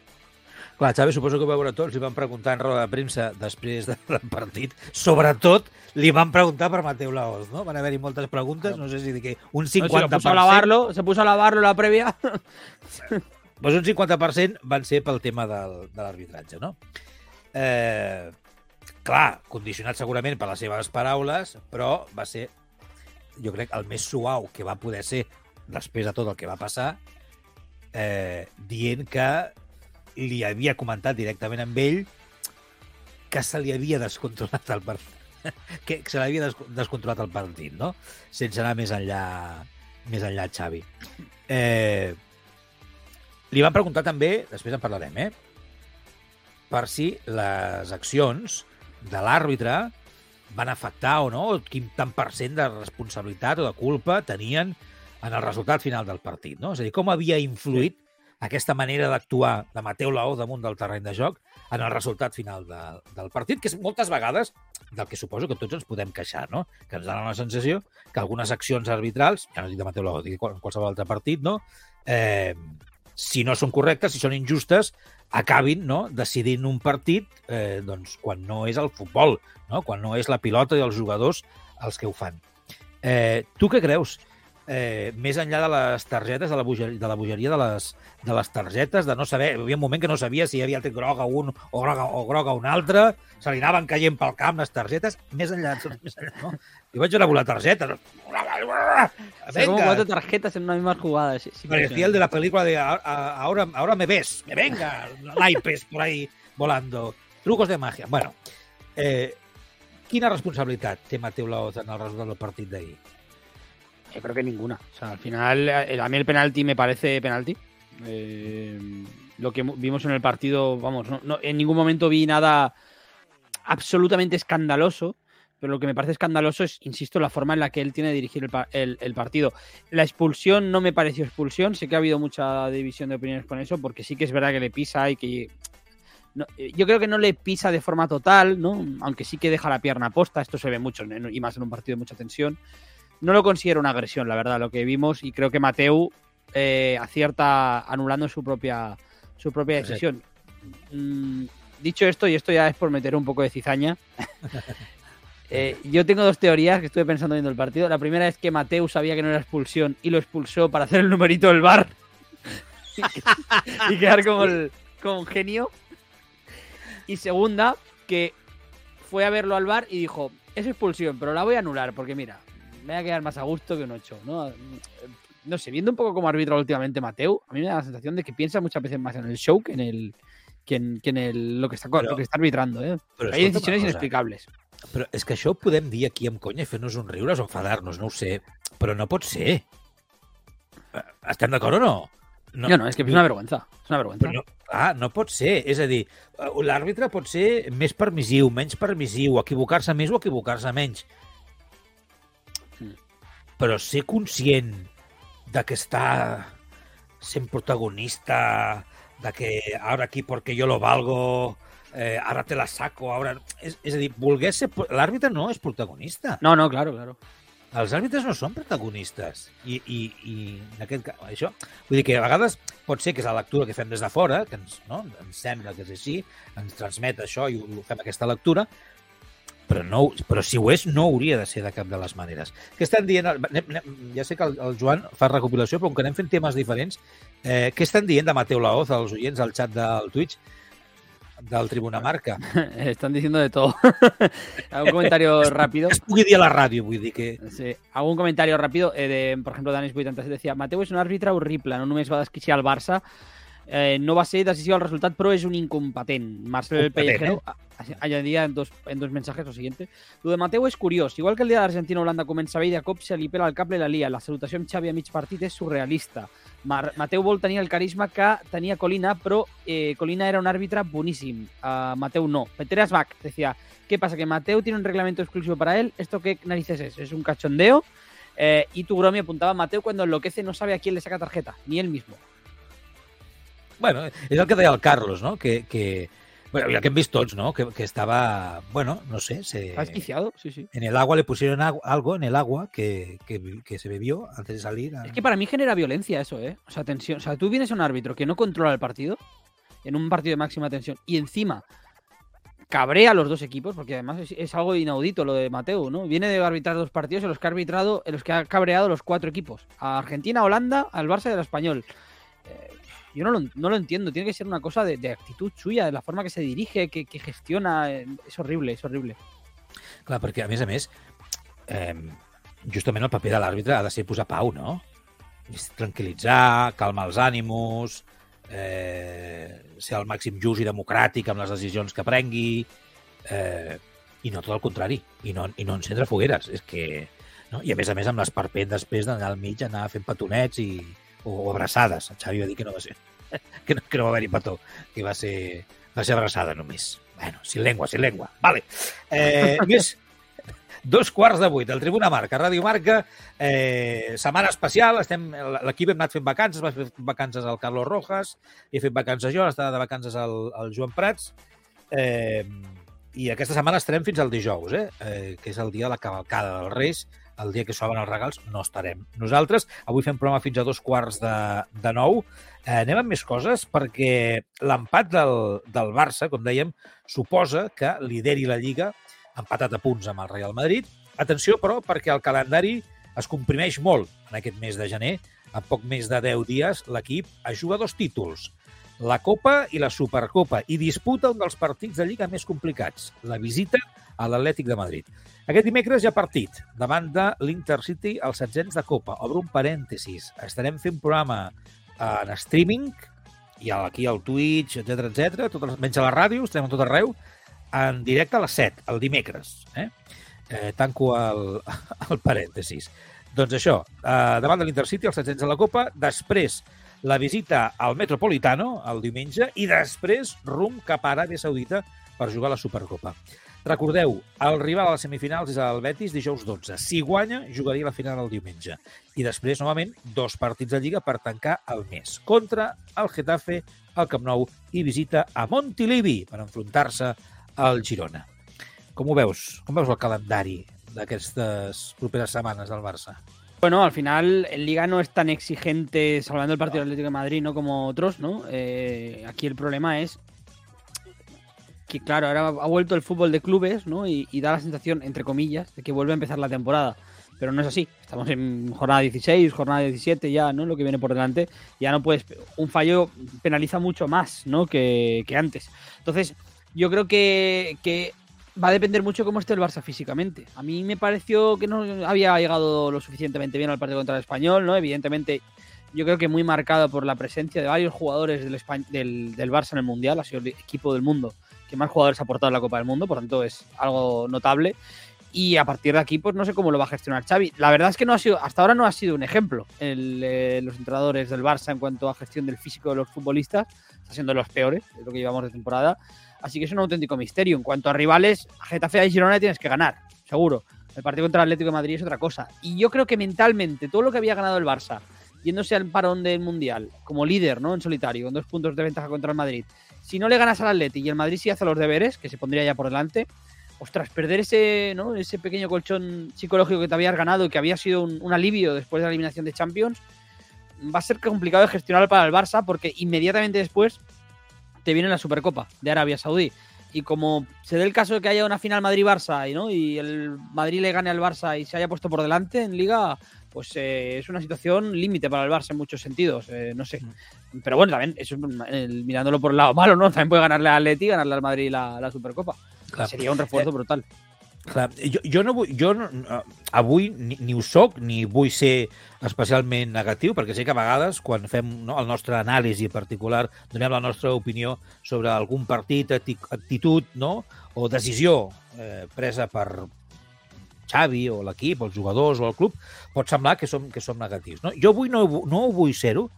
Clar, Xavi, suposo que va veure tots, li van preguntar en roda de premsa després del partit. Sobretot, li van preguntar per Mateu Laoz, ¿no? Van haver-hi moltes preguntes, no sé si que un 50%... No, si puso a lavarlo, se puso a lavarlo la prèvia. pues un 50% van ser pel tema del, de l'arbitratge, no? Eh, clar, condicionat segurament per les seves paraules, però va ser, jo crec, el més suau que va poder ser després de tot el que va passar eh, dient que li havia comentat directament amb ell que se li havia descontrolat el partit que se l'havia descontrolat el partit, no? Sense anar més enllà, més enllà Xavi. Eh, li van preguntar també, després en parlarem, eh? per si les accions de l'àrbitre van afectar o no, quin tant per cent de responsabilitat o de culpa tenien en el resultat final del partit. No? És a dir, com havia influït sí. aquesta manera d'actuar de Mateu Laó damunt del terreny de joc en el resultat final de, del partit, que és moltes vegades del que suposo que tots ens podem queixar, no? que ens dona la sensació que algunes accions arbitrals, ja no dic de Mateu Laó, dic en qualsevol altre partit, no? eh, si no són correctes, si són injustes, acabin no, decidint un partit eh, doncs, quan no és el futbol, no? quan no és la pilota i els jugadors els que ho fan. Eh, tu què creus? Eh, més enllà de les targetes, de la, bogeria, de la bogeria de les, de les targetes, de no saber... Hi havia un moment que no sabia si hi havia groga un o groga, o groga un altre, se li anaven caient pel camp les targetes, més enllà, més enllà no? Jo vaig veure la targeta. Venga. Como cuatro tarjetas en una misma jugada. Sí, sí Parecía el de la película de ahora, ahora me ves, me venga, naipes por ahí volando. Trucos de magia. Bueno, eh, quina responsabilitat té Mateu Laoz en el resultat del partit d'ahir? Yo creo que ninguna. O sea, al final, eh, a mí el penalti me parece penalti. Eh, lo que vimos en el partido, vamos, no, no, en ningún momento vi nada absolutamente escandaloso, pero lo que me parece escandaloso es, insisto, la forma en la que él tiene de dirigir el, el, partido. La expulsión no me pareció expulsión, sé que ha habido mucha división de opiniones con eso, porque sí que es verdad que le pisa y que... No, yo creo que no le pisa de forma total, ¿no? aunque sí que deja la pierna posta, esto se ve mucho, y más en un partido de mucha tensión. No lo considero una agresión, la verdad, lo que vimos, y creo que Mateu eh, acierta anulando su propia, su propia decisión. Mm, dicho esto, y esto ya es por meter un poco de cizaña, eh, yo tengo dos teorías que estuve pensando viendo el partido. La primera es que Mateu sabía que no era expulsión y lo expulsó para hacer el numerito del bar y quedar como, el, como un genio. Y segunda, que fue a verlo al bar y dijo, es expulsión, pero la voy a anular porque mira, me voy a quedar más a gusto que un 8. ¿no? no sé, viendo un poco como arbitra últimamente Mateo, a mí me da la sensación de que piensa muchas veces más en el show que en el que en, que en el, lo, que está, però, lo que està arbitrando. Eh? Però Hay decisiones inexplicables. Però és que això ho podem dir aquí amb conya i fer-nos un riure o enfadar-nos, no ho sé. Però no pot ser. Eh, estem d'acord o no? No, no, no, és que és una vergüenza. És una vergüenza. no, ah, no pot ser. És a dir, eh, l'àrbitre pot ser més permissiu, menys permissiu, equivocar-se més o equivocar-se menys però ser conscient de que està sent protagonista, de que ara aquí perquè jo lo valgo, eh, ara te la saco, ara... És, és a dir, volguer ser... L'àrbitre no és protagonista. No, no, claro, claro. Els àrbitres no són protagonistes. I, i, i en aquest cas, això... Vull dir que a vegades pot ser que és la lectura que fem des de fora, que ens, no, ens sembla que és així, ens transmet això i fem aquesta lectura, però, no, però si ho és, no hauria de ser de cap de les maneres. Què estan dient? Ja sé que el, el Joan fa recopilació, però com que anem fent temes diferents, eh, què estan dient de Mateu Laoz, els oients al xat del Twitch? del Tribuna Marca. Están diciendo de todo. algún comentario rápido. Es pugui dir a la ràdio, vull dir que... Sí. Algun comentari ràpid, eh, de, por ejemplo, Danis 87 decía Mateu és un àrbitre horrible, no només va desquiciar el Barça, eh, no va ser decisivo el resultat, però és un incompetent. Marcel Pellejero eh? añadía en dos, en dos mensajes lo siguiente. Lo de Mateu és curiós. Igual que el dia d'Argentina-Holanda comença bé i de cop se li pela el i la lia. La salutació amb Xavi a mig partit és surrealista. Mar Mateu vol tenir el carisma que tenia Colina, però eh, Colina era un àrbitre boníssim. Uh, Mateu no. Peter Asbach decía, ¿qué pasa? ¿Que Mateu tiene un reglamento exclusivo para él? ¿Esto qué narices es? ¿Es un cachondeo? Eh, y tu Gromi apuntaba, Mateu cuando enloquece no sabe a quién le saca tarjeta, ni él mismo. Bueno, és el que deia el Carlos, no? Que, que, Bueno, ya que hem vist tots, ¿no? Que, que estaba, bueno, no sé. Se, sí, sí. En el agua le pusieron algo en el agua que, que, que se bebió antes de salir. A... Es que para mí genera violencia eso, ¿eh? O sea, tensión. O sea, tú vienes a un árbitro que no controla el partido, en un partido de máxima tensión, y encima cabrea a los dos equipos, porque además es, es, algo inaudito lo de Mateo, ¿no? Viene de arbitrar dos partidos en los que ha arbitrado, en los que ha cabreado los cuatro equipos. A Argentina, Holanda, al Barça y al Español. Eh, yo no lo, no lo, entiendo. Tiene que ser una cosa de, de, actitud suya, de la forma que se dirige, que, que gestiona. És horrible, és horrible. Clar, perquè, a més a més, eh, justament el paper de l'àrbitre ha de ser posar pau, no? Tranquilitzar, calmar els ànims, eh, ser el màxim just i democràtic amb les decisions que prengui, eh, i no tot el contrari, i no, i no encendre fogueres. És que... No? I a més a més amb l'esperpent després d'anar al mig, anar fent petonets i, o, o abraçades. El Xavi va dir que no va ser que no, que no va haver-hi petó, que va ser, va ser abraçada només. Bueno, sin lengua, sin lengua. Vale. Eh, més, dos quarts de vuit, el Tribuna Marca, Ràdio Marca, eh, setmana especial, estem l'equip hem anat fent vacances, va fer vacances al Carlos Rojas, he fet vacances jo, està de vacances al, al Joan Prats, eh, i aquesta setmana estarem fins al dijous, eh, eh, que és el dia de la cavalcada dels Reis, el dia que s'obren els regals no estarem nosaltres. Avui fem programa fins a dos quarts de, de nou. Eh, anem amb més coses perquè l'empat del, del Barça, com dèiem, suposa que lideri la Lliga empatat a punts amb el Real Madrid. Atenció, però, perquè el calendari es comprimeix molt en aquest mes de gener. En poc més de 10 dies, l'equip es juga dos títols, la Copa i la Supercopa, i disputa un dels partits de Lliga més complicats, la visita a l'Atlètic de Madrid. Aquest dimecres hi ha partit davant de l'Intercity als setzents de Copa. Obre un parèntesis. Estarem fent programa en streaming, i aquí al Twitch, etc etc, tot, menys a la ràdio, estarem a tot arreu, en directe a les 7, el dimecres. Eh? Eh, tanco el, el parèntesis. Doncs això, eh, davant de l'Intercity, els 700 de la Copa, després la visita al Metropolitano el diumenge i després rum cap a Aràbia Saudita per jugar a la Supercopa. Recordeu, el rival a les semifinals és el Betis dijous 12. Si guanya, jugaria la final el diumenge. I després, novament, dos partits de Lliga per tancar el mes. Contra el Getafe, el Camp Nou i visita a Montilivi per enfrontar-se al Girona. Com ho veus? Com veus el calendari d'aquestes properes setmanes del Barça? Bueno, al final el Liga no es tan exigente salvando el partido Atlético de Madrid, ¿no? Como otros, ¿no? Eh, aquí el problema es que, claro, ahora ha vuelto el fútbol de clubes, ¿no? Y, y, da la sensación, entre comillas, de que vuelve a empezar la temporada. Pero no es así. Estamos en jornada 16, jornada 17 ya, ¿no? Lo que viene por delante. Ya no puedes... Un fallo penaliza mucho más, ¿no? Que, que antes. Entonces, yo creo que, que va a depender mucho cómo esté el Barça físicamente. A mí me pareció que no había llegado lo suficientemente bien al partido contra el Español, ¿no? Evidentemente, yo creo que muy marcado por la presencia de varios jugadores del, Barça en el Mundial, ha sido el equipo del mundo que más jugadores ha aportado en la Copa del Mundo, por tanto es algo notable. Y a partir de aquí, pues no sé cómo lo va a gestionar Xavi. La verdad es que no ha sido, hasta ahora no ha sido un ejemplo eh, los entrenadores del Barça en cuanto a gestión del físico de los futbolistas. Está siendo los peores, es lo que llevamos de temporada. Así que es un auténtico misterio. En cuanto a rivales, a Getafe y Girona tienes que ganar, seguro. El partido contra el Atlético de Madrid es otra cosa. Y yo creo que mentalmente, todo lo que había ganado el Barça, yéndose al parón del Mundial, como líder, ¿no? En solitario, con dos puntos de ventaja contra el Madrid. Si no le ganas al Atlético y el Madrid sí hace los deberes, que se pondría ya por delante, ostras, perder ese, ¿no? ese pequeño colchón psicológico que te habías ganado y que había sido un, un alivio después de la eliminación de Champions, va a ser complicado de gestionar para el Barça porque inmediatamente después te viene la Supercopa de Arabia Saudí. Y como se dé el caso de que haya una final Madrid-Barça y, ¿no? y el Madrid le gane al Barça y se haya puesto por delante en Liga, pues eh, es una situación límite para el Barça en muchos sentidos. Eh, no sé. Pero bueno, también, eso, el, mirándolo por el lado malo, ¿no? También puede ganarle al Atleti y ganarle al Madrid la, la Supercopa. Seria un refuerzo eh, brutal. Clar, jo, jo, no vull, jo no, avui ni, ni ho soc ni vull ser especialment negatiu perquè sé que a vegades quan fem no, el nostre anàlisi particular donem la nostra opinió sobre algun partit, actitud no, o decisió eh, presa per Xavi o l'equip, els jugadors o el club, pot semblar que som, que som negatius. No? Jo avui no, no vull ser-ho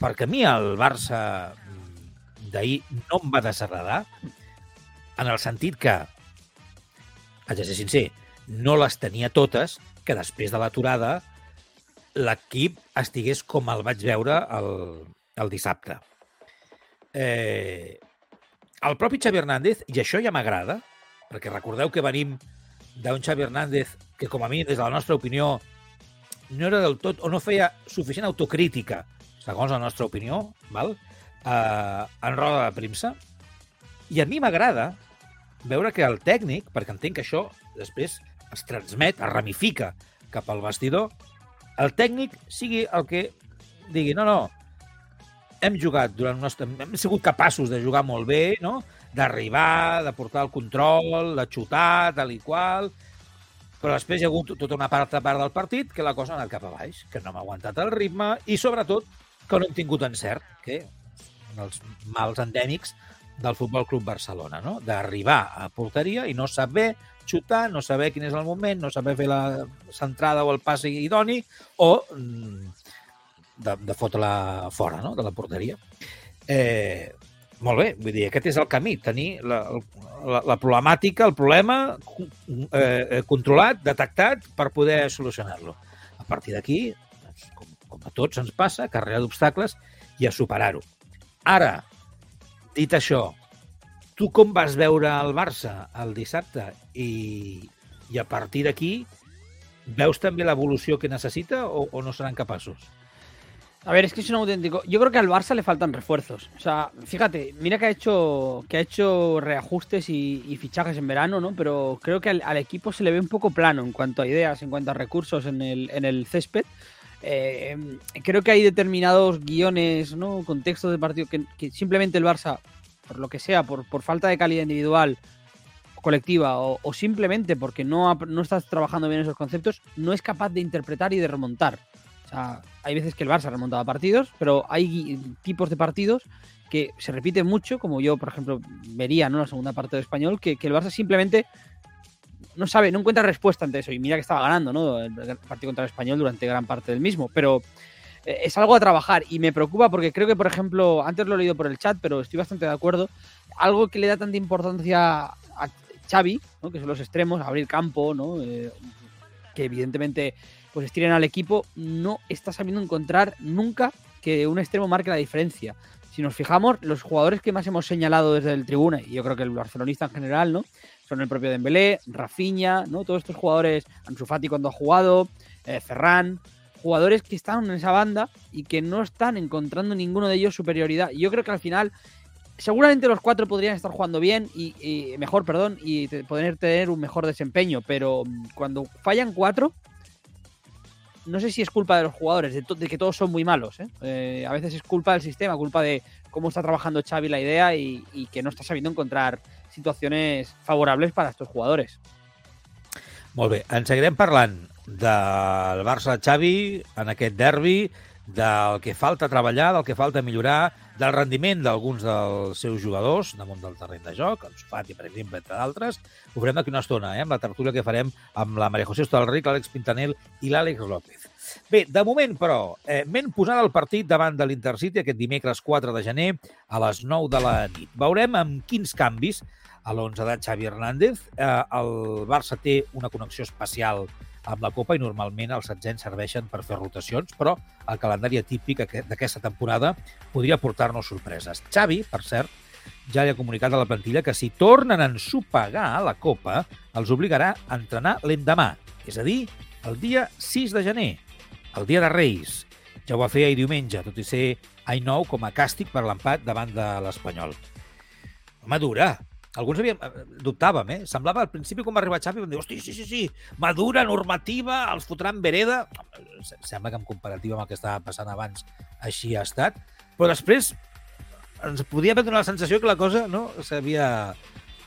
perquè a mi el Barça d'ahir no em va desagradar en el sentit que haig de ser sincer, no les tenia totes, que després de l'aturada l'equip estigués com el vaig veure el, el dissabte. Eh, el propi Xavi Hernández, i això ja m'agrada, perquè recordeu que venim d'un Xavi Hernández que, com a mi, des de la nostra opinió, no era del tot, o no feia suficient autocrítica, segons la nostra opinió, val? Eh, en roda de premsa. I a mi m'agrada veure que el tècnic, perquè entenc que això després es transmet, es ramifica cap al vestidor, el tècnic sigui el que digui, no, no, hem jugat durant un nostre... hem sigut capaços de jugar molt bé, no? d'arribar, de portar el control, de xutar, tal i qual, però després hi ha hagut tota una part, part del partit que la cosa ha anat cap a baix, que no m'ha aguantat el ritme i, sobretot, que no hem tingut encert, que els mals endèmics del Futbol Club Barcelona, no? d'arribar a porteria i no saber xutar, no saber quin és el moment, no saber fer la centrada o el pas idoni o mm, de, de fotre-la fora no? de la porteria. Eh, molt bé, vull dir, aquest és el camí, tenir la, la, la problemàtica, el problema eh, controlat, detectat, per poder solucionar-lo. A partir d'aquí, doncs, com, com a tots ens passa, carrera d'obstacles i a superar-ho. Ara, Dit això, tu com vas veure el Barça el dissabte i, i a partir d'aquí veus també l'evolució que necessita o, o no seran capaços? A ver, es que es un auténtico. Yo creo que al Barça le faltan refuerzos. O sea, fíjate, mira que ha hecho, que ha hecho reajustes y, fichajes en verano, ¿no? Pero creo que al, equipo se le ve un poco plano en cuanto a ideas, en cuanto a recursos en el, en el césped. Eh, creo que hay determinados guiones, ¿no? Contextos de partido que, simplemente el Barça, por lo que sea, por, por falta de calidad individual, colectiva o, simplemente porque no, no estás trabajando bien esos conceptos, no es capaz de interpretar y de remontar. O sea, hay veces que el Barça remontaba partidos, pero hay tipos de partidos que se repiten mucho, como yo, por ejemplo, vería ¿no? la segunda parte del español, que, el Barça simplemente no sabe, no encuentra respuesta ante eso. Y mira que estaba ganando, ¿no? El partido contra el español durante gran parte del mismo. Pero eh, es algo a trabajar y me preocupa porque creo que, por ejemplo, antes lo he leído por el chat, pero estoy bastante de acuerdo. Algo que le da tanta importancia a Xavi, ¿no? que son los extremos, abrir campo, ¿no? Eh, que evidentemente pues estiren al equipo, no está sabiendo encontrar nunca que un extremo marque la diferencia. Si nos fijamos, los jugadores que más hemos señalado desde el tribuna, y yo creo que el barcelonista en general, ¿no? Son el propio Dembélé, Rafinha, ¿no? Todos estos jugadores, Ansu Fati cuando ha jugado, eh, Ferran, jugadores que están en esa banda y que no están encontrando ninguno de ellos superioridad. Yo creo que al final seguramente los cuatro podrían estar jugando bien y, mejor, perdón, y poder tener un mejor desempeño, pero mm, cuando fallan cuatro, no sé si es culpa de los jugadores, de, que todos son muy malos. ¿eh? ¿eh? a veces es culpa del sistema, culpa de cómo está trabajando Xavi la idea y, que no está sabiendo encontrar situaciones favorables para estos jugadores. Molt bé, en seguirem parlant del Barça-Xavi en aquest derbi, del que falta treballar, del que falta millorar, del rendiment d'alguns dels seus jugadors damunt del terreny de joc, el Fati, per exemple, entre d'altres. Ho farem d'aquí una estona, eh, amb la tertúlia que farem amb la Maria José Estalric, l'Àlex Pintanel i l'Àlex López. Bé, de moment, però, eh, m'hem posat el partit davant de l'Intercity aquest dimecres 4 de gener a les 9 de la nit. Veurem amb quins canvis a l'11 de Xavi Hernández. Eh, el Barça té una connexió especial amb la Copa i normalment els setzents serveixen per fer rotacions, però el calendari atípic d'aquesta temporada podria portar-nos sorpreses. Xavi, per cert, ja li ha comunicat a la plantilla que si tornen a ensopegar la Copa, els obligarà a entrenar l'endemà, és a dir, el dia 6 de gener, el dia de Reis. Ja ho va fer ahir diumenge, tot i ser any nou com a càstig per l'empat davant de l'Espanyol. Home, dura, alguns havíem, eh, dubtàvem, eh? Semblava al principi quan va arribar Xavi, vam dir, hosti, sí, sí, sí, madura, normativa, els fotran vereda. Sembla que en comparativa amb el que estava passant abans així ha estat. Però després ens podia haver donat la sensació que la cosa no s'havia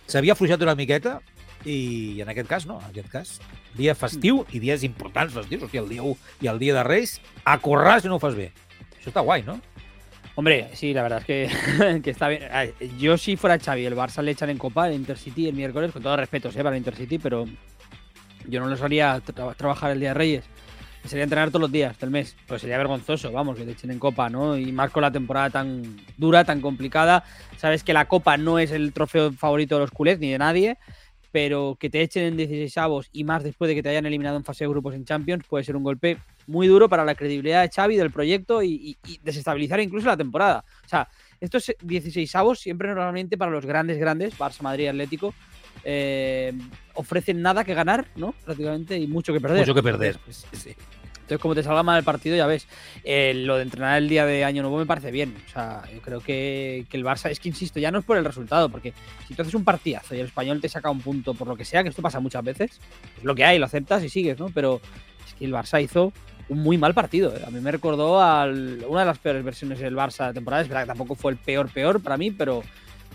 s'havia afluixat una miqueta i en aquest cas no, en aquest cas dia festiu i dies importants festius, sigui, el dia 1 i el dia de Reis, a currar si no ho fas bé. Això està guai, no? Hombre, sí, la verdad es que, está bien. Yo si fuera Xavi, el Barça le echan en Copa el Intercity el miércoles, con todo respeto ¿eh? para el Intercity, pero yo no lo haría trabajar el día de Reyes. Sería entrenar todos los días del mes. Pues sería vergonzoso, vamos, que le echen en Copa, ¿no? Y más con la temporada tan dura, tan complicada. Sabes que la Copa no es el trofeo favorito de los culés ni de nadie pero que te echen en 16 avos y más después de que te hayan eliminado en fase de grupos en Champions puede ser un golpe muy duro para la credibilidad de Xavi, del proyecto y, desestabilizar incluso la temporada. O sea, estos 16 avos siempre normalmente para los grandes, grandes, Barça, Madrid, Atlético, eh, ofrecen nada que ganar, ¿no? Prácticamente y mucho que perder. Mucho que perder. Entonces, como te salga mal el partido, ya ves. Eh, lo de entrenar el día de Año Nuevo me parece bien. O sea, yo creo que, el Barça, es que insisto, ya no es por el resultado, porque si tú haces un partidazo y el español te saca un punto por lo que sea, que esto pasa muchas veces, es lo que hay, lo aceptas y sigues, ¿no? Pero es que el Barça hizo un muy mal partido. ¿eh? A mí me recordó a una de las peores versiones del Barça de temporada. Es verdad que tampoco fue el peor, peor para mí, pero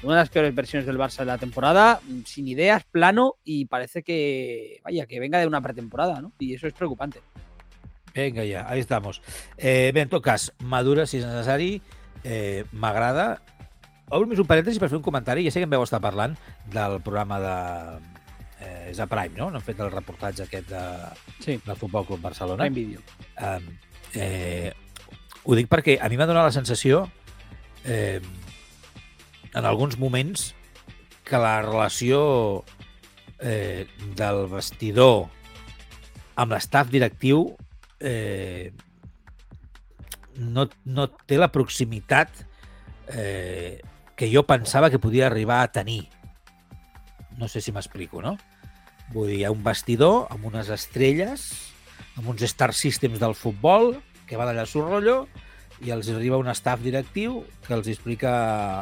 una de las peores versiones del Barça de la temporada, sin ideas, plano y parece que, vaya, que venga de una pretemporada, ¿no? Y eso es preocupante. Vinga, ja, ahí estamos. Eh, bé, en tot cas, madura si és necessari, eh, m'agrada. Obro més un parèntesi per fer un comentari. Ja sé que em veu estar parlant del programa de... Eh, és a Prime, no? Hem fet el reportatge aquest de, sí. del Futbol Club Barcelona. Prime Video. Eh, eh, ho dic perquè a mi m'ha donat la sensació eh, en alguns moments que la relació eh, del vestidor amb l'estaf directiu eh, no, no té la proximitat eh, que jo pensava que podia arribar a tenir. No sé si m'explico, no? Vull dir, hi ha un vestidor amb unes estrelles, amb uns star systems del futbol, que va d'allà su rotllo, i els arriba un staff directiu que els explica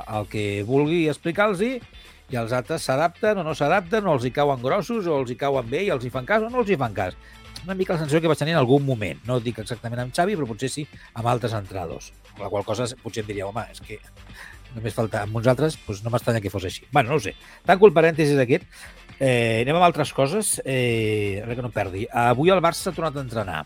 el que vulgui explicar-los i els altres s'adapten o no s'adapten, o els hi cauen grossos, o els hi cauen bé i els hi fan cas o no els hi fan cas. Una mica la sensació que vaig tenir en algun moment. No dic exactament amb Xavi, però potser sí amb altres entrenadors. La qual cosa potser em diria, home, és que només falta amb uns altres, doncs no m'estranya que fos així. bueno, no ho sé. Tanco el parèntesis aquest. Eh, anem amb altres coses. Eh, a veure que no perdi. Avui el Barça s'ha tornat a entrenar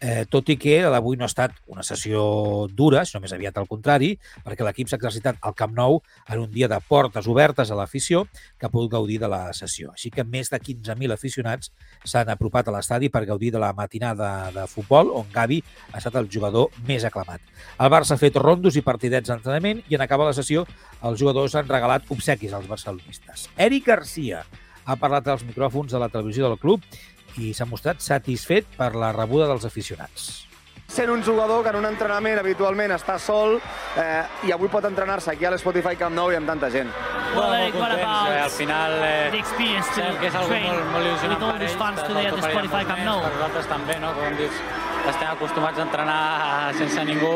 eh, tot i que l'avui no ha estat una sessió dura, sinó més aviat al contrari, perquè l'equip s'ha exercitat al Camp Nou en un dia de portes obertes a l'afició que ha pogut gaudir de la sessió. Així que més de 15.000 aficionats s'han apropat a l'estadi per gaudir de la matinada de futbol, on Gavi ha estat el jugador més aclamat. El Barça ha fet rondos i partidets d'entrenament i en acabar la sessió els jugadors han regalat obsequis als barcelonistes. Eric Garcia ha parlat als micròfons de la televisió del club i s'ha mostrat satisfet per la rebuda dels aficionats. Sent un jugador que en un entrenament habitualment està sol eh, i avui pot entrenar-se aquí a l'Spotify Camp Nou i amb tanta gent. Well, Eric, what about eh, al final eh, the experience to que és algo train molt, molt il·lusionant with all per these ells, fans per today at the Spotify Camp Nou? Per nosaltres també, no? Com dius, estem acostumats a entrenar sense ningú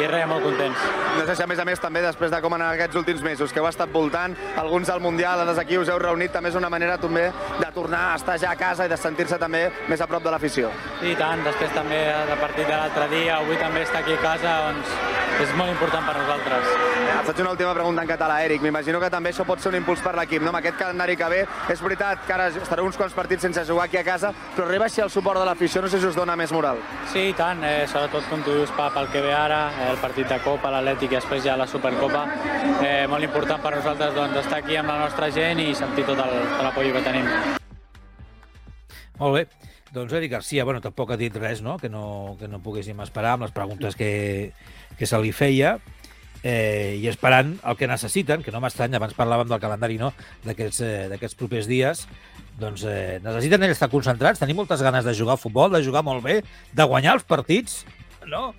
i res, molt contents. No sé si a més a més també després de com han anat aquests últims mesos que heu estat voltant, alguns al Mundial, altres aquí us heu reunit, també és una manera també de tornar a estar ja a casa i de sentir-se també més a prop de l'afició. I tant, després també de partit de l'altre dia, avui també estar aquí a casa, doncs és molt important per nosaltres. Et faig una última pregunta en català, Eric. M'imagino que també això pot ser un impuls per l'equip, no? Amb aquest calendari que ve, és veritat que ara estareu uns quants partits sense jugar aquí a casa, però arriba així el suport de l'afició, no sé si us dona més moral. Sí, i tant, eh, sobretot com tu dius, pa, pel que ve ara, eh, el partit de Copa, l'Atlètic i després ja la Supercopa, eh, molt important per nosaltres doncs, estar aquí amb la nostra gent i sentir tot l'apoi que tenim. Molt bé. Doncs Eric Garcia, bueno, tampoc ha dit res, no?, que no, que no poguéssim esperar amb les preguntes que, que se li feia eh, i esperant el que necessiten, que no m'estranya, abans parlàvem del calendari no? d'aquests eh, propers dies, doncs eh, necessiten ells estar concentrats, tenir moltes ganes de jugar a futbol, de jugar molt bé, de guanyar els partits, no?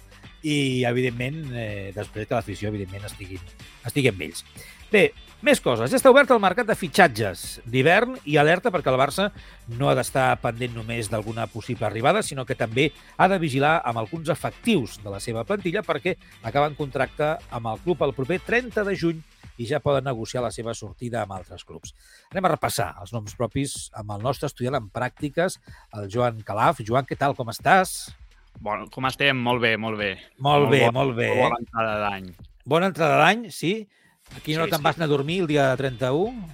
I, evidentment, eh, després que l'afició, evidentment, estigui, estigui amb ells. Bé, més coses. Ja està obert el mercat de fitxatges d'hivern i alerta perquè el Barça no ha d'estar pendent només d'alguna possible arribada, sinó que també ha de vigilar amb alguns efectius de la seva plantilla perquè acaben contracte amb el club el proper 30 de juny i ja poden negociar la seva sortida amb altres clubs. Anem a repassar els noms propis amb el nostre estudiant en pràctiques, el Joan Calaf. Joan, què tal, com estàs? Bon, com estem? Molt bé, molt bé. Molt, molt bé, bon, molt bé. Bona entrada d'any. Bona entrada d'any, sí? Aquí no Sí, te'n sí. vas anar a dormir el dia 31?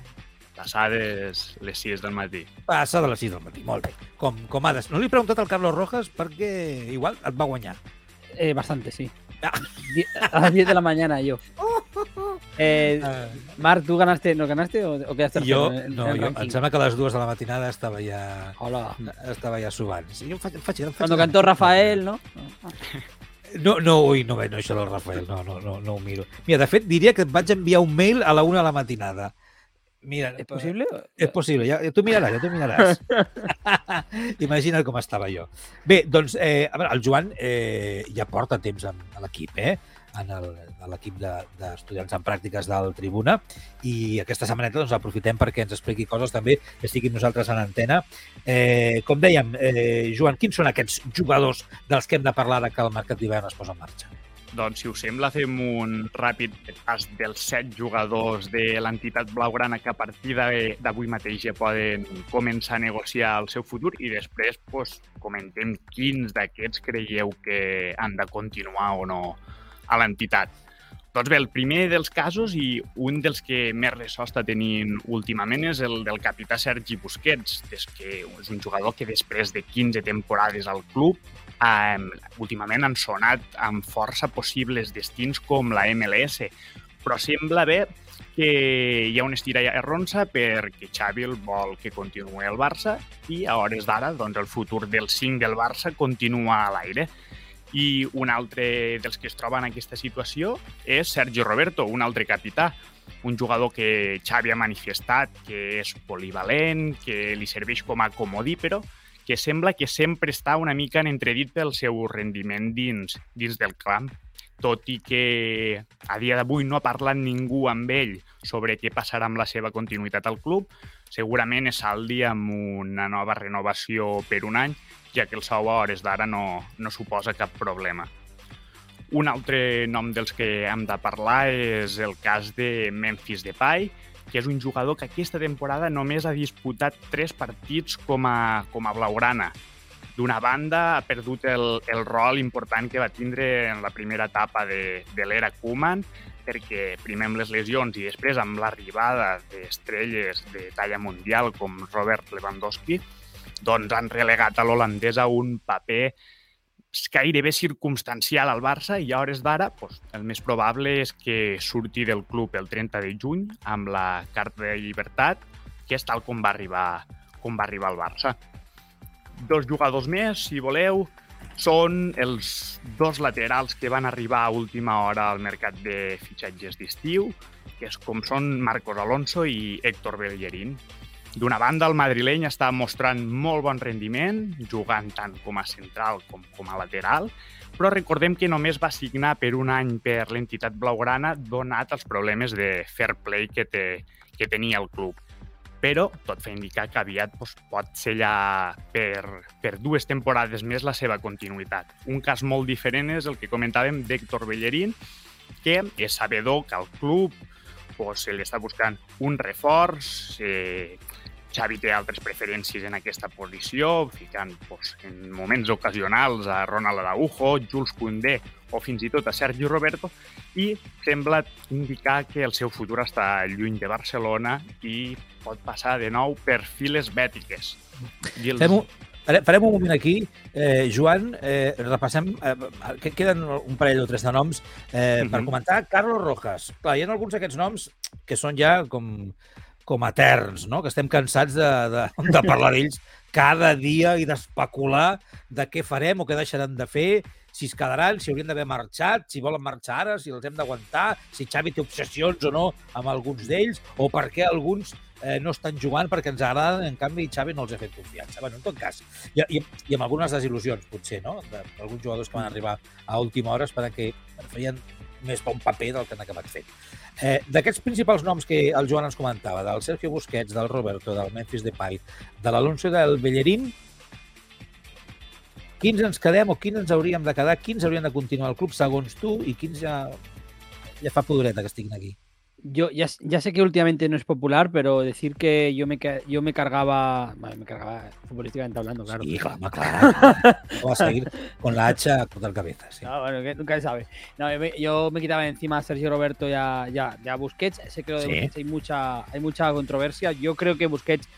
Passades les 6 del matí. Passa de les 6 del matí, molt bé. Com, com ha de... No li he preguntat al Carlos Rojas perquè igual et va guanyar. Eh, bastante, sí. Ah. A las 10 de la mañana yo. Eh, Marc, ¿tú ganaste, no ganaste o, o quedaste jo, en- no, en el jo, em ranking? sembla que a les dues de la matinada estava ja, Hola. estava ja subant. Sí, jo faig, faig, faig Cuando cantó Rafael, ¿no? No, no, ui, no, no, això del Rafael, no, no, no, no ho miro. Mira, de fet, diria que et vaig enviar un mail a la una de la matinada. Mira, ¿Es posible? És possible, ja, ja t'ho miraràs, ja t'ho miraràs. Imagina't com estava jo. Bé, doncs, eh, a veure, el Joan eh, ja porta temps amb, l'equip, eh? En l'equip de- d'estudiants en pràctiques del Tribuna i aquesta setmaneta doncs, aprofitem perquè ens expliqui coses també que estiguin nosaltres en antena. Eh, com dèiem, eh, Joan, quins són aquests jugadors dels que hem de parlar de que el mercat d'hivern es posa en marxa? Doncs, si us sembla, fem un ràpid pas dels set jugadors de l'entitat blaugrana que a partir de- d'avui mateix ja poden començar a negociar el seu futur i després pues, comentem quins d'aquests creieu que han de continuar o no a l'entitat. Doncs bé, el primer dels casos i un dels que més ressò està tenint últimament és el del capità Sergi Busquets, des que és un jugador que després de 15 temporades al club eh, últimament han sonat amb força possibles destins com la MLS, però sembla bé que hi ha un estira i arronsa perquè Xavi el vol que continuï al Barça i a hores d'ara doncs, el futur del 5 del Barça continua a l'aire. I un altre dels que es troba en aquesta situació és Sergio Roberto, un altre capità, un jugador que Xavi ha manifestat que és polivalent, que li serveix com a comodí, però que sembla que sempre està una mica en entredit pel seu rendiment dins, dins del camp, tot i que a dia d'avui no ha parlat ningú amb ell sobre què passarà amb la seva continuïtat al club, segurament és saldi amb una nova renovació per un any, ja que el sou a hores d'ara no, no suposa cap problema. Un altre nom dels que hem de parlar és el cas de Memphis Depay, que és un jugador que aquesta temporada només ha disputat tres partits com a, com a blaugrana. D'una banda, ha perdut el, el rol important que va tindre en la primera etapa de, de l'era Koeman, perquè primer amb les lesions i després amb l'arribada d'estrelles de talla mundial com Robert Lewandowski, doncs han relegat a l'holandès a un paper gairebé circumstancial al Barça i a hores d'ara doncs, el més probable és que surti del club el 30 de juny amb la carta de llibertat, que és tal com va arribar, com va arribar al Barça. Dos jugadors més, si voleu, són els dos laterals que van arribar a última hora al mercat de fitxatges d'estiu, que és com són Marcos Alonso i Héctor Bellerín. D'una banda, el madrileny està mostrant molt bon rendiment, jugant tant com a central com com a lateral, però recordem que només va signar per un any per l'entitat blaugrana donat els problemes de fair play que, té, que tenia el club. Però tot fa indicar que aviat doncs, pot sellar per, per dues temporades més la seva continuïtat. Un cas molt diferent és el que comentàvem d'Héctor Bellerín, que és sabedor que el club pues, se li està buscant un reforç, eh, Xavi té altres preferències en aquesta posició, ficant pues, en moments ocasionals a Ronald Araujo, Jules Koundé o fins i tot a Sergi Roberto, i sembla indicar que el seu futur està lluny de Barcelona i pot passar de nou per files bètiques. I els... Fem un, farem- un moment aquí. Eh, Joan, eh, repassem... Eh, que queden un parell o tres de noms eh, per Mhm. comentar. Carlos Rojas. Clar, hi ha alguns d'aquests noms que són ja com, com eterns, no? que estem cansats de, de, de parlar d'ells cada dia i d'especular de què farem o què deixaran de fer, si es quedaran, si haurien d'haver marxat, si volen marxar ara, si els hem d'aguantar, si Xavi té obsessions o no amb alguns d'ells, o per què alguns eh, no estan jugant perquè ens agraden, en canvi Xavi no els ha fet confiança. Bueno, en tot cas, i, i, i amb algunes desil·lusions, potser, no? D'alguns jugadors que van arribar a última hora esperant que feien més un paper del que han acabat fent. Eh, D'aquests principals noms que el Joan ens comentava, del Sergio Busquets, del Roberto, del Memphis Depay, de l'Alonso del Bellerín, quins ens quedem o quins ens hauríem de quedar, quins haurien de continuar al club segons tu i quins ja, ja fa pudoreta que estiguin aquí? Yo ya, ya sé que últimamente no es popular, pero decir que yo me, yo me cargaba, bueno, me cargaba futbolísticamente hablando, claro. Sí, clar, home, clar. Vamos a seguir con la hacha a cortar cabeza. Sí. No, bueno, que nunca se sabe. No, yo, me, yo me quitaba encima a Sergio Roberto y a, y a- y a Busquets. Sé que lo de Sí. Busquets hay mucha, hay mucha controversia. Yo creo que Busquets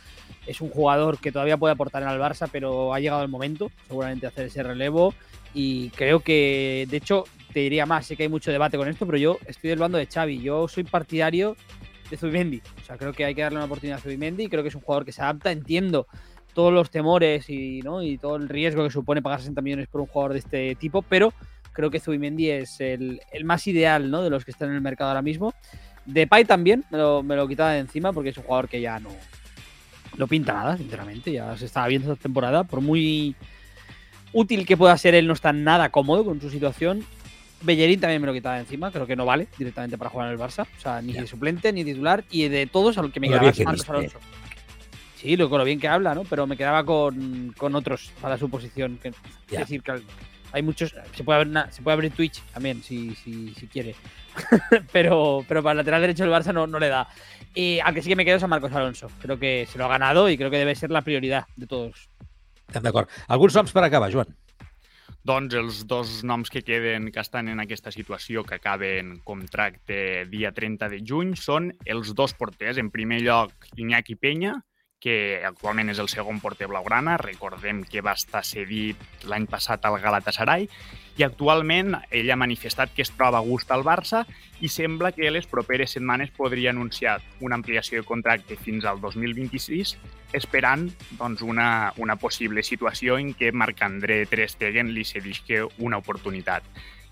es un jugador que todavía puede aportar en el Barça, pero ha llegado el momento, seguramente, de hacer ese relevo. Y creo que, de hecho, te diría más, sé que hay mucho debate con esto, pero yo estoy del bando de Xavi. Yo soy partidario de Zubimendi. O sea, creo que hay que darle una oportunidad a Zubimendi. Creo que es un jugador que se adapta, entiendo todos los temores y, ¿no? y todo el riesgo que supone pagar 60 millones por un jugador de este tipo, pero creo que Zubimendi es el, el más ideal ¿no? de los que están en el mercado ahora mismo. Depay también me lo, me lo quitaba de encima porque es un jugador que ya no, no pinta nada, sinceramente. Ya se estaba viendo esta temporada. Por muy útil que pueda ser, él no está nada cómodo con su situación. Bellerín también me lo quitaba de encima, creo que no vale directamente para jugar en el Barça. O sea, ni de suplente, ni titular. Y de todos, a lo que me quedaba que Marcos. Alonso. Sí, lo, con lo bien que habla, ¿no? Pero me quedaba con, con otros para su posición. Que. Es decir, que hay muchos. Se puede, abrir se puede abrir Twitch también, si, si, si quiere. pero, pero para el lateral derecho del Barça no, no le da. Y al que sí que me quedo es a Marcos Alonso. Creo que se lo ha ganado y creo que debe ser la prioridad de todos. Estem d'acord. Alguns noms per acabar, Joan. Doncs els dos noms que queden que estan en aquesta situació, que acaben contracte dia 30 de juny, són els dos porters. En primer lloc, Iñaki Peña, que actualment és el segon porter blaugrana. Recordem que va estar cedit l'any passat al Galatasaray i actualment ell ha manifestat que es troba a gust al Barça i sembla que les properes setmanes podria anunciar una ampliació de contracte fins al 2026 esperant doncs, una, una possible situació en què Marc-André Ter Stegen li cedisca una oportunitat.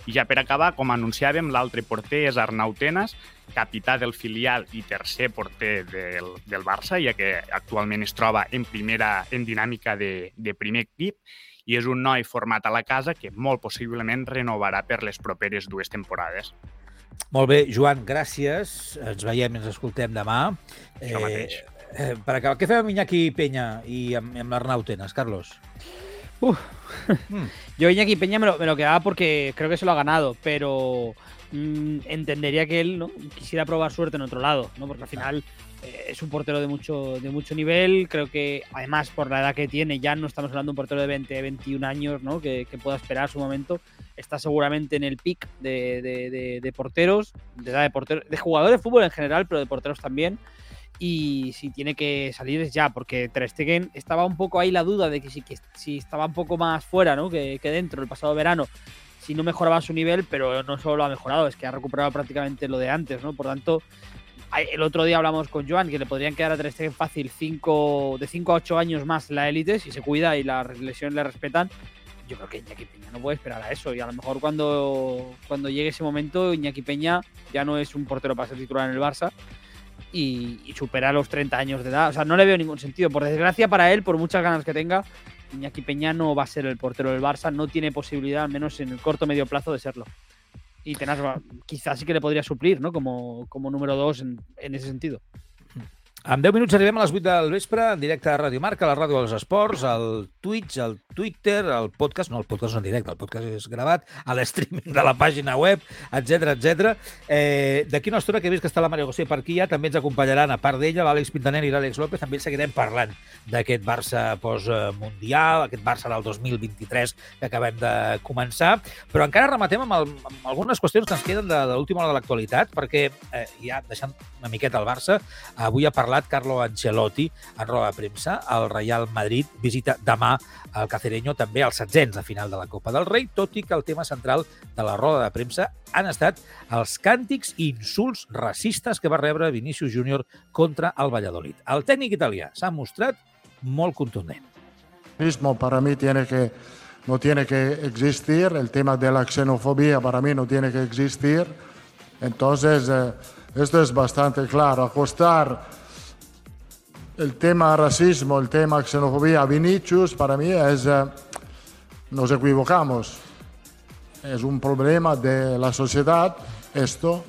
I ja per acabar, com anunciàvem, l'altre porter és Arnau Tenas, capità del filial i tercer porter del, del Barça, ja que actualment es troba en primera en dinàmica de, de primer equip i és un noi format a la casa que molt possiblement renovarà per les properes dues temporades. Molt bé, Joan, gràcies. Ens veiem i ens escoltem demà. Això mateix. eh, per acabar, què fem amb Iñaki Penya i amb, amb l'Arnau Tenes, Carlos? Yo Iñaki Peña me lo, me lo quedaba porque creo que se lo ha ganado, pero mm, entendería que él ¿no? quisiera probar suerte en otro lado, ¿no? Porque al final eh, es un portero de mucho, de mucho nivel. Creo que además por la edad que tiene, ya no estamos hablando de un portero de 20, 21 años, ¿no? Que, que pueda esperar su momento. Está seguramente en el pick de, de- de- de porteros, de edad de portero, de jugadores de fútbol en general, pero de porteros también. Y si tiene que salir es ya, porque Ter Stegen estaba un poco ahí la duda de que si, que si estaba un poco más fuera ¿no? que, que dentro el pasado verano, si no mejoraba su nivel, pero no solo lo ha mejorado, es que ha recuperado prácticamente lo de antes, ¿no? Por tanto, el otro día hablamos con Joan que le podrían quedar a Ter Stegen fácil cinco, de 5 a 8 años más la élite, si se cuida y las lesiones le respetan. Yo creo que Iñaki Peña no puede esperar a eso. Y a lo mejor cuando, cuando llegue ese momento, Iñaki Peña ya no es un portero para ser titular en el Barça y, y supera los 30 años de edad. O sea, no le veo ningún sentido. Por desgracia para él, por muchas ganas que tenga, Iñaki Peña no va a ser el portero del Barça. No tiene posibilidad, al menos en el corto medio plazo, de serlo. Y Tenas va- quizás sí que le podría suplir, ¿no? Como, como número dos en ese sentido. En 10 minuts arribem a les 8 del vespre, en directe a Ràdio Marca, a la Ràdio dels Esports, al Twitch, al Twitter, al podcast, no, el podcast no en directe, el podcast és gravat, a l'streaming de la pàgina web, etc etc. Eh, D'aquí una estona que he vist que està la Maria José per aquí ja, també ens acompanyaran, a part d'ella, l'Àlex Pintaner i l'Àlex López, també seguirem parlant d'aquest Barça post-mundial, aquest Barça del 2023 que acabem de començar, però encara rematem amb, el, amb algunes qüestions que ens queden de, de l'última hora de l'actualitat, perquè eh, ja deixant una miqueta el Barça, avui ha parlat Carlo Ancelotti en roda de premsa. El Real Madrid visita demà el Cacereño també als setzents de final de la Copa del Rei, tot i que el tema central de la roda de premsa han estat els càntics i insults racistes que va rebre Vinícius Júnior contra el Valladolid. El tècnic italià s'ha mostrat molt contundent. racismo para mí tiene que, no tiene que existir, el tema de la xenofobia para mí no tiene que existir. Entonces, eh, esto es bastante claro. Acostar el tema racismo, el tema xenofobia Vinicius, para mí es, eh, nos equivocamos. Es un problema de la sociedad esto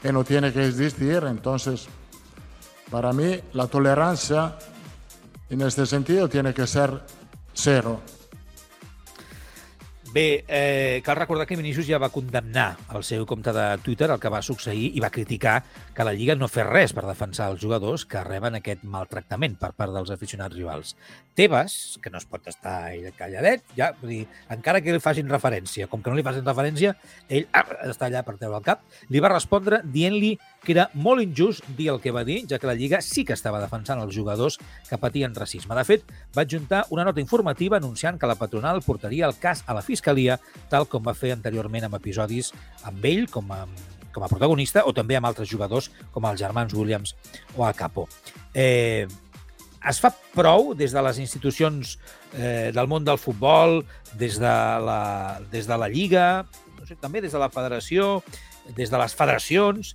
que no tiene que existir. Entonces, para mí la tolerancia en este sentido tiene que ser cero. Bé, eh, cal recordar que Vinícius ja va condemnar el seu compte de Twitter el que va succeir i va criticar que la Lliga no fes res per defensar els jugadors que reben aquest maltractament per part dels aficionats rivals. Tebas, que no es pot estar ell calladet, ja, vull dir, encara que li facin referència, com que no li facin referència, ell ah, està allà per treure el cap, li va respondre dient-li que era molt injust dir el que va dir, ja que la Lliga sí que estava defensant els jugadors que patien racisme. De fet, va adjuntar una nota informativa anunciant que la patronal portaria el cas a la Fiscalia, tal com va fer anteriorment amb episodis amb ell com a, com a protagonista o també amb altres jugadors com els germans Williams o a Capo. Eh, es fa prou des de les institucions eh, del món del futbol, des de la, des de la Lliga, no sé, també des de la federació, des de les federacions,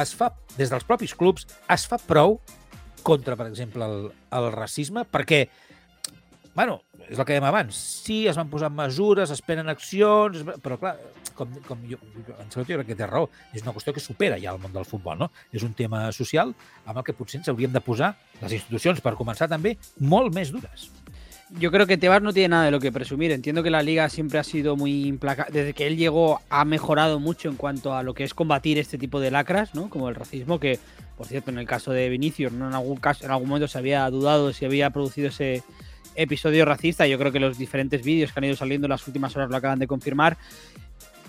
es fa, des dels propis clubs, es fa prou contra, per exemple, el, el racisme, perquè, bueno, és el que dèiem abans, sí, es van posar mesures, es prenen accions, però clar, com, com jo, en Celot jo crec que té raó, és una qüestió que supera ja el món del futbol, no? És un tema social amb el que potser ens hauríem de posar, les institucions, per començar també, molt més dures. Yo creo que Tebas no tiene nada de lo que presumir. Entiendo que la liga siempre ha sido muy implacable. Desde que él llegó ha mejorado mucho en cuanto a lo que es combatir este tipo de lacras, ¿no? Como el racismo, que, por cierto, en el caso de Vinicius, ¿no? en algún caso, en algún momento se había dudado si había producido ese episodio racista. Yo creo que los diferentes vídeos que han ido saliendo en las últimas horas lo acaban de confirmar.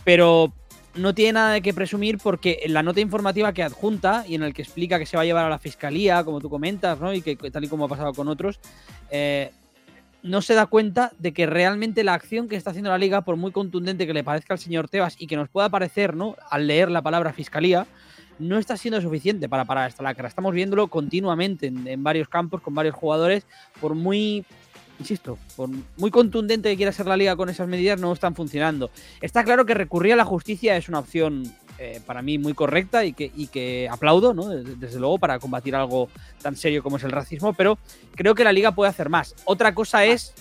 Pero no tiene nada de qué presumir porque en la nota informativa que adjunta y en el que explica que se va a llevar a la fiscalía, como tú comentas, ¿no? Y que tal y como ha pasado con otros, eh, no se da cuenta de que realmente la acción que está haciendo la liga, por muy contundente que le parezca al señor Tebas y que nos pueda parecer, ¿no? Al leer la palabra fiscalía, no está siendo suficiente para parar esta lacra. Estamos viéndolo continuamente en, en varios campos, con varios jugadores, por muy, insisto, por muy contundente que quiera ser la liga con esas medidas, no están funcionando. Está claro que recurrir a la justicia es una opción eh, para mí muy correcta y que, y que aplaudo, ¿no? Desde, desde luego, para combatir algo tan serio como es el racismo, pero creo que la liga puede hacer más. Otra cosa es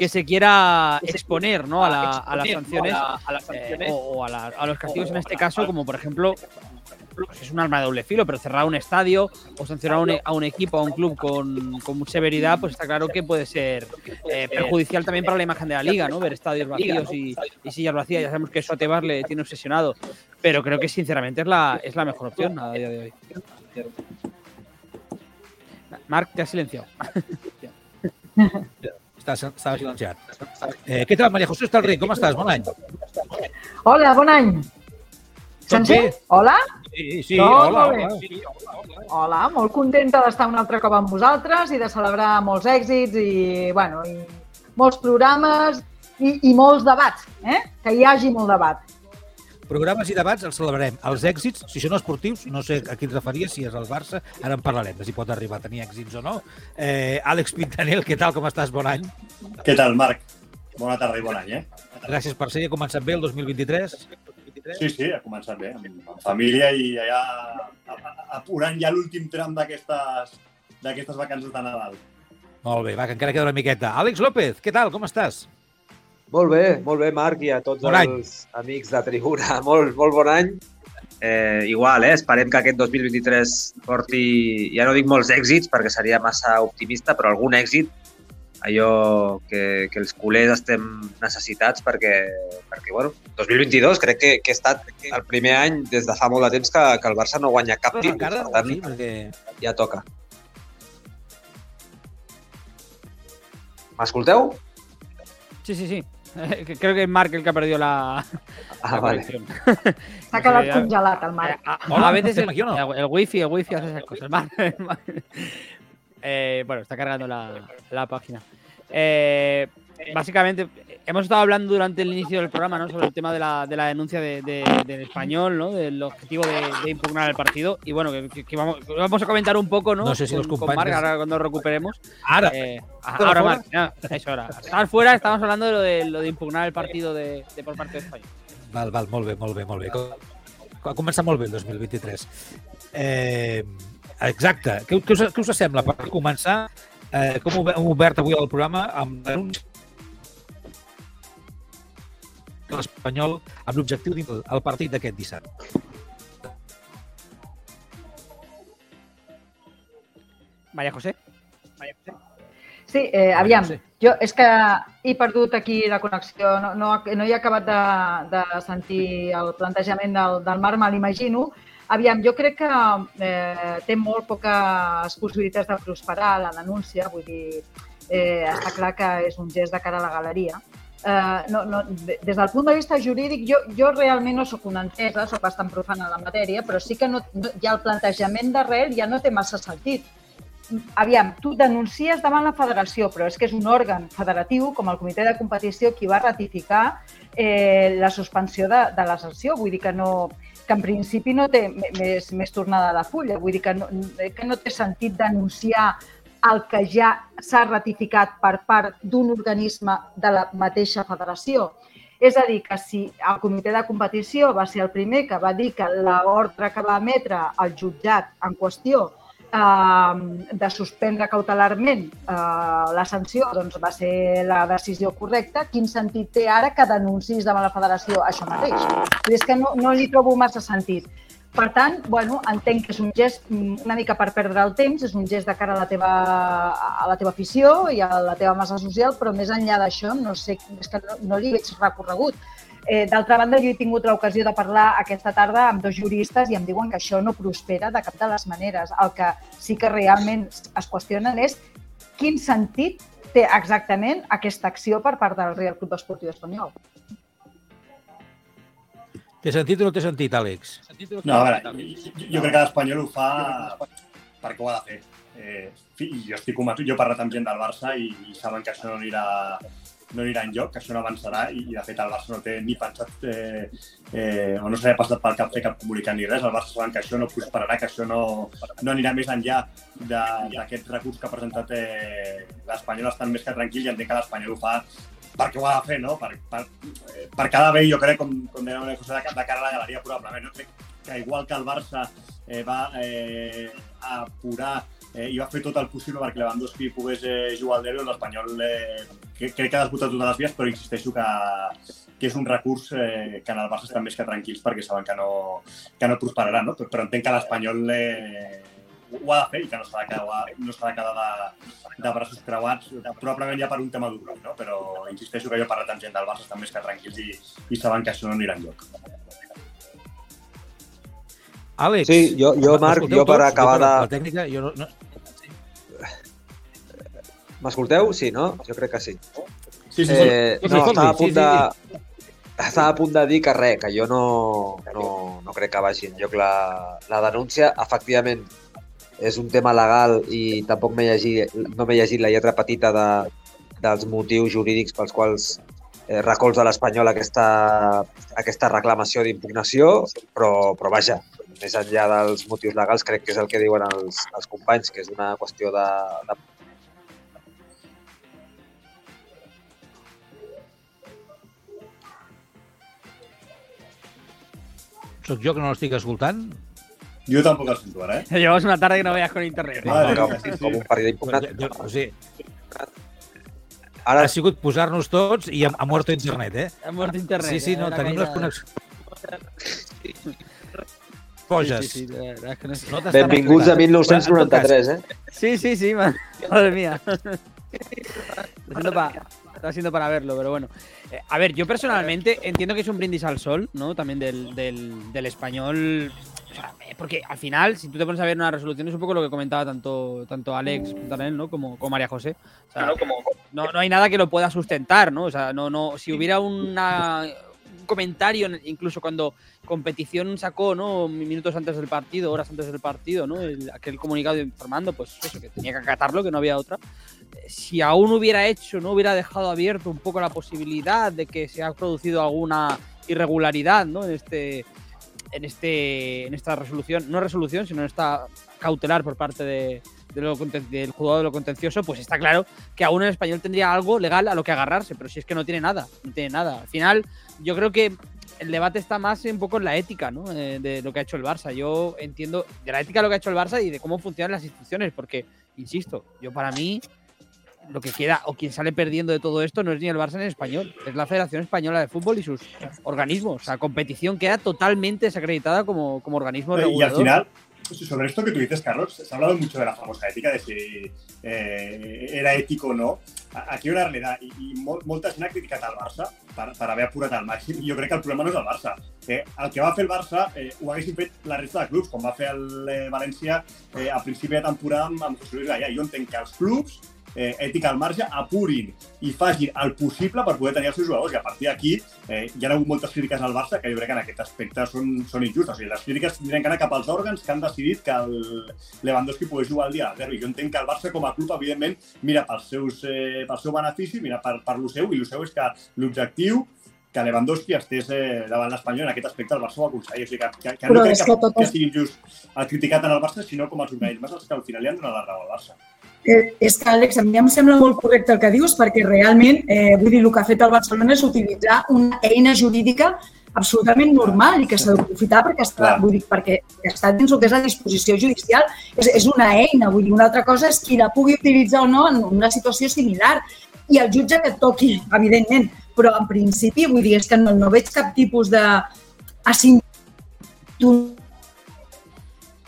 que se quiera exponer ¿no? a, la- a las sanciones, eh, o, o a, la- a los castigos en este caso, como por ejemplo pues es un arma de doble filo, pero cerrar un estadio o sancionar a un, a un equipo, a un club con, con mucha severidad, pues está claro que puede ser eh, perjudicial también para la imagen de la liga, ¿no? Ver estadios vacíos y, y sillas vacías. Ya sabemos que eso a Tebas le tiene obsesionado, pero creo que sinceramente es la, es la mejor opción a día de hoy. Marc, te has silenciado. Estava silenciat. Eh, què tal, Maria José Estalré? Com estàs? Bon any. Hola, bon any. Sent? Hola? Sí, sí, Tot hola, molt bé. hola. Hola, molt contenta d'estar un altre cop amb vosaltres i de celebrar molts èxits i, bueno, i molts programes i, i molts debats, eh? Que hi hagi molt debat. Programes i debats els celebrarem. Els èxits, si són esportius, no sé a qui et referies, si és el Barça, ara en parlarem, de si pot arribar a tenir èxits o no. Eh, Àlex Pintanel, què tal, com estàs? Bon any. Què tal, Marc? Bona tarda i bon any, eh? Gràcies per ser, ha començat bé el 2023. Sí, sí, ha començat bé, amb, amb família i allà apurant ja l'últim tram d'aquestes d'aquestes vacances de Nadal. Molt bé, va, que encara queda una miqueta. Àlex López, què tal, com estàs? Molt bé, molt bé, Marc, i a tots Bon any. els amics de Tribuna. Molt, molt bon any. Eh, igual, eh? esperem que aquest 2023 porti, ja no dic molts èxits perquè seria massa optimista, però algun èxit, allò que, que els culers estem necessitats perquè, perquè bueno, 2022 crec que, que ha estat el primer any des de fa molt de temps que, que el Barça no guanya cap títol, encara, per tant, sí, perquè... ja toca. M'escolteu? Sí, sí, sí. Eh, que- Creo que es Marc el que ha perdido la, Ah, la vale. conexión. S'ha quedat ya- congelat el Marc. A, Hola, a veces el, no? el, el wifi, el wifi hace esas cosas. Marc, Marc. Eh, bueno, está cargando la, la página. Eh, básicamente, hemos estado hablando durante el inicio del programa ¿no? sobre el tema de la, de la denuncia de- de- del español, ¿no? del objetivo de, impugnar el partido. Y bueno, que, vamos, vamos a comentar un poco ¿no? No sé si con, los con Marc, ahora cuando recuperemos. Ara, Eh, ¿Fuera, ahora? Marc, eso ahora. Estar fuera, estamos hablando de lo de, lo de impugnar el partido de, por parte de España. Val, val, molt bé, molt bé, molt bé. Co- Ha començat molt bé el 2023. Eh, exacte. Què, què, us, què us sembla per començar? Eh, com hem obert avui el programa amb de l'Espanyol amb l'objectiu del partit d'aquest dissabte. María José. Sí, eh, aviam, jo és que he perdut aquí la connexió, no, no, no he acabat de, de sentir el plantejament del, del Marc, me l'imagino. Aviam, jo crec que eh, té molt poques possibilitats de prosperar la denúncia, vull dir, eh, està clar que és un gest de cara a la galeria. Eh, no, no, de- des del punt de vista jurídic, jo, jo realment no sóc una entesa, sóc bastant profana en la matèria, però sí que no, no, ja el plantejament d'arrel ja no té massa sentit aviam, tu denuncies davant la federació, però és que és un òrgan federatiu, com el comitè de competició, qui va ratificar eh, la suspensió de, de la sanció. Vull dir que, no, que en principi no té més, més tornada de fulla. Vull dir que no, que no té sentit denunciar el que ja s'ha ratificat per part d'un organisme de la mateixa federació. És a dir, que si el comitè de competició va ser el primer que va dir que l'ordre que va emetre el jutjat en qüestió de suspendre cautelarment eh, la sanció doncs va ser la decisió correcta, quin sentit té ara que denunciïs davant la federació això mateix? És que no, no li trobo massa sentit. Per tant, bueno, entenc que és un gest mm, una mica per perdre el temps, és un gest de cara a la teva, a la teva afició i a la teva massa social, però més enllà d'això no sé, és que no, no li veig recorregut. Eh, D'altra banda, jo he tingut l'ocasió de parlar aquesta tarda amb dos juristes i em diuen que això no prospera de cap de les maneres. El que sí que realment es qüestionen és quin sentit té exactament aquesta acció per part del Real Club Esportiu Espanyol. Té sentit o no té sentit, Àlex? No, a veure, jo, jo crec que l'Espanyol ho fa perquè ho ha de fer. Eh, jo estic convençut, jo he parlat amb gent del Barça i, i saben que això no anirà, no anirà en lloc, que això no avançarà i, i de fet el Barça no té ni pensat eh, eh, o no s'ha passat pel cap fer cap comunicat ni res. El Barça saben que això no prosperarà, que això no, no anirà més enllà d'aquest recurs que ha presentat eh, l'Espanyol estan més que tranquil i entenc que l'Espanyol ho fa perquè ho ha de fer, no? Per, per, eh, per cada bé, jo crec, com, com deia una cosa, de, de cara a la galeria, probablement. No? Crec que igual que el Barça eh, va eh, apurar eh, i va fer tot el possible perquè Lewandowski pogués eh, jugar al derbi, l'Espanyol eh, crec que ha desbotat totes les vies, però insisteixo que, que és un recurs eh, que en el Barça estan més que tranquils perquè saben que no, que no prosperarà, no? Però, però entenc que l'Espanyol eh, ho ha de fer i que no s'ha de quedar, no s'ha de, quedar de, de braços creuats, probablement ja per un tema d'un no? però insisteixo que jo he parlat amb gent del Barça, estan més que tranquils i, i saben que això no anirà enlloc. Àlex. Sí, jo, jo Marc, jo per tots, acabar de... La tècnica, jo no, no... M'escolteu? Sí, no? Jo crec que sí. Sí, sí, sí. Eh, Sí, sí, no, sí, estava a sí, punt sí, de... Estava a punt de dir que res, que jo no, no, no crec que vagi enlloc la, la denúncia. Efectivament, és un tema legal i tampoc m'he llegit, no m'he llegit la lletra petita de, dels motius jurídics pels quals eh, recolza l'Espanyol aquesta, aquesta reclamació d'impugnació, però, però vaja, més enllà dels motius legals, crec que és el que diuen els, els companys, que és una qüestió de, de Soc jo que no l'estic escoltant? Jo tampoc el sento ara, eh? Llevas una tarde que no veas con internet. ¿eh? Madre com, mía, sí, sí. com un partit impugnat. Jo, o sigui, Ara, ha sigut posar-nos tots i ha, ha muerto internet, eh? Ha muerto internet. Sí, sí, eh, no, la tenim les connexions. Poges. Sí, sí, sí, la verdad que no sé. No t'estan benvinguts a escoltant. Però, en tot cas, 1993, eh? Sí, sí, sí, man- madre mía. Está siendo para verlo, pero bueno. Eh, a ver, yo personalmente entiendo que es un brindis al sol, ¿no? También del, del, del español. O sea, eh, porque al final, si tú te pones a ver una resolución, es un poco lo que comentaba tanto, tanto Alex Puntanel, ¿no? Como, como María José. O sea, no, no hay nada que lo pueda sustentar, ¿no? O sea, no, no, si hubiera una, un comentario, en- incluso cuando competición sacó, ¿no? Minutos antes del partido, horas antes del partido, ¿no? El- aquel comunicado informando, pues eso, que tenía que acatarlo, que no había otra. Eh, Si aún hubiera hecho, no hubiera dejado abierto un poco la posibilidad de que se ha producido alguna irregularidad, ¿no? En este, en este, en esta resolución, no resolución, sino en esta cautelar por parte de, de lo del juzgado de lo contencioso, pues está claro que aún el español tendría algo legal a lo que agarrarse, pero si es que no tiene nada, no tiene nada. Al final, yo creo que el debate está más un poco en la ética, ¿no? Eh, de lo que ha hecho el Barça. Yo entiendo de la ética de lo que ha hecho el Barça y de cómo funcionan las instituciones, porque, insisto, yo para mí lo que queda o quien sale perdiendo de todo esto no es ni el Barça ni el español, es la Federación Española de Fútbol y sus organismos. O sea, competición queda totalmente desacreditada como, como organismo Y al regulador. final, sobre esto que tú dices, Carlos, se ha hablado mucho de la famosa ética, de si eh, era ético o no. Aquí una realitat, i, i molt, molta gent ha criticat el Barça per, per haver apurat al màxim, i jo crec que el problema no és el Barça. Eh, el que va fer el Barça eh, ho haguessin fet la resta de clubs, com va fer el eh, València eh, a principi de temporada amb, amb José Luis Gallà. Jo entenc que els clubs eh, ètica al marge, apurin i facin el possible per poder tenir els seus jugadors. I a partir d'aquí eh, hi ha hagut moltes crítiques al Barça que jo crec que en aquest aspecte són, són injustes. O sigui, les crítiques tindran que anar cap als òrgans que han decidit que el Lewandowski pogués jugar al dia del derbi. Jo entenc que el Barça com a club, evidentment, mira pels seus, eh, pel seu benefici, mira per, per lo seu, i lo seu és que l'objectiu que Lewandowski estés eh, davant l'Espanyol en aquest aspecte el Barça ho aconsegueix. O sigui, que, que, que no crec que, que que sigui injust el criticat en el Barça, sinó com els organismes els que al final li han donat la raó al Barça. Eh, és que, Àlex, a mi em sembla molt correcte el que dius perquè realment, eh, vull dir, el que ha fet el Barcelona és utilitzar una eina jurídica absolutament normal i que s'ha d'aprofitar perquè, està, Clar. vull dir, perquè està dins el que és la disposició judicial. És, és una eina, vull dir, una altra cosa és qui la pugui utilitzar o no en una situació similar. I el jutge que toqui, evidentment, però en principi, vull dir, és que no, no veig cap tipus de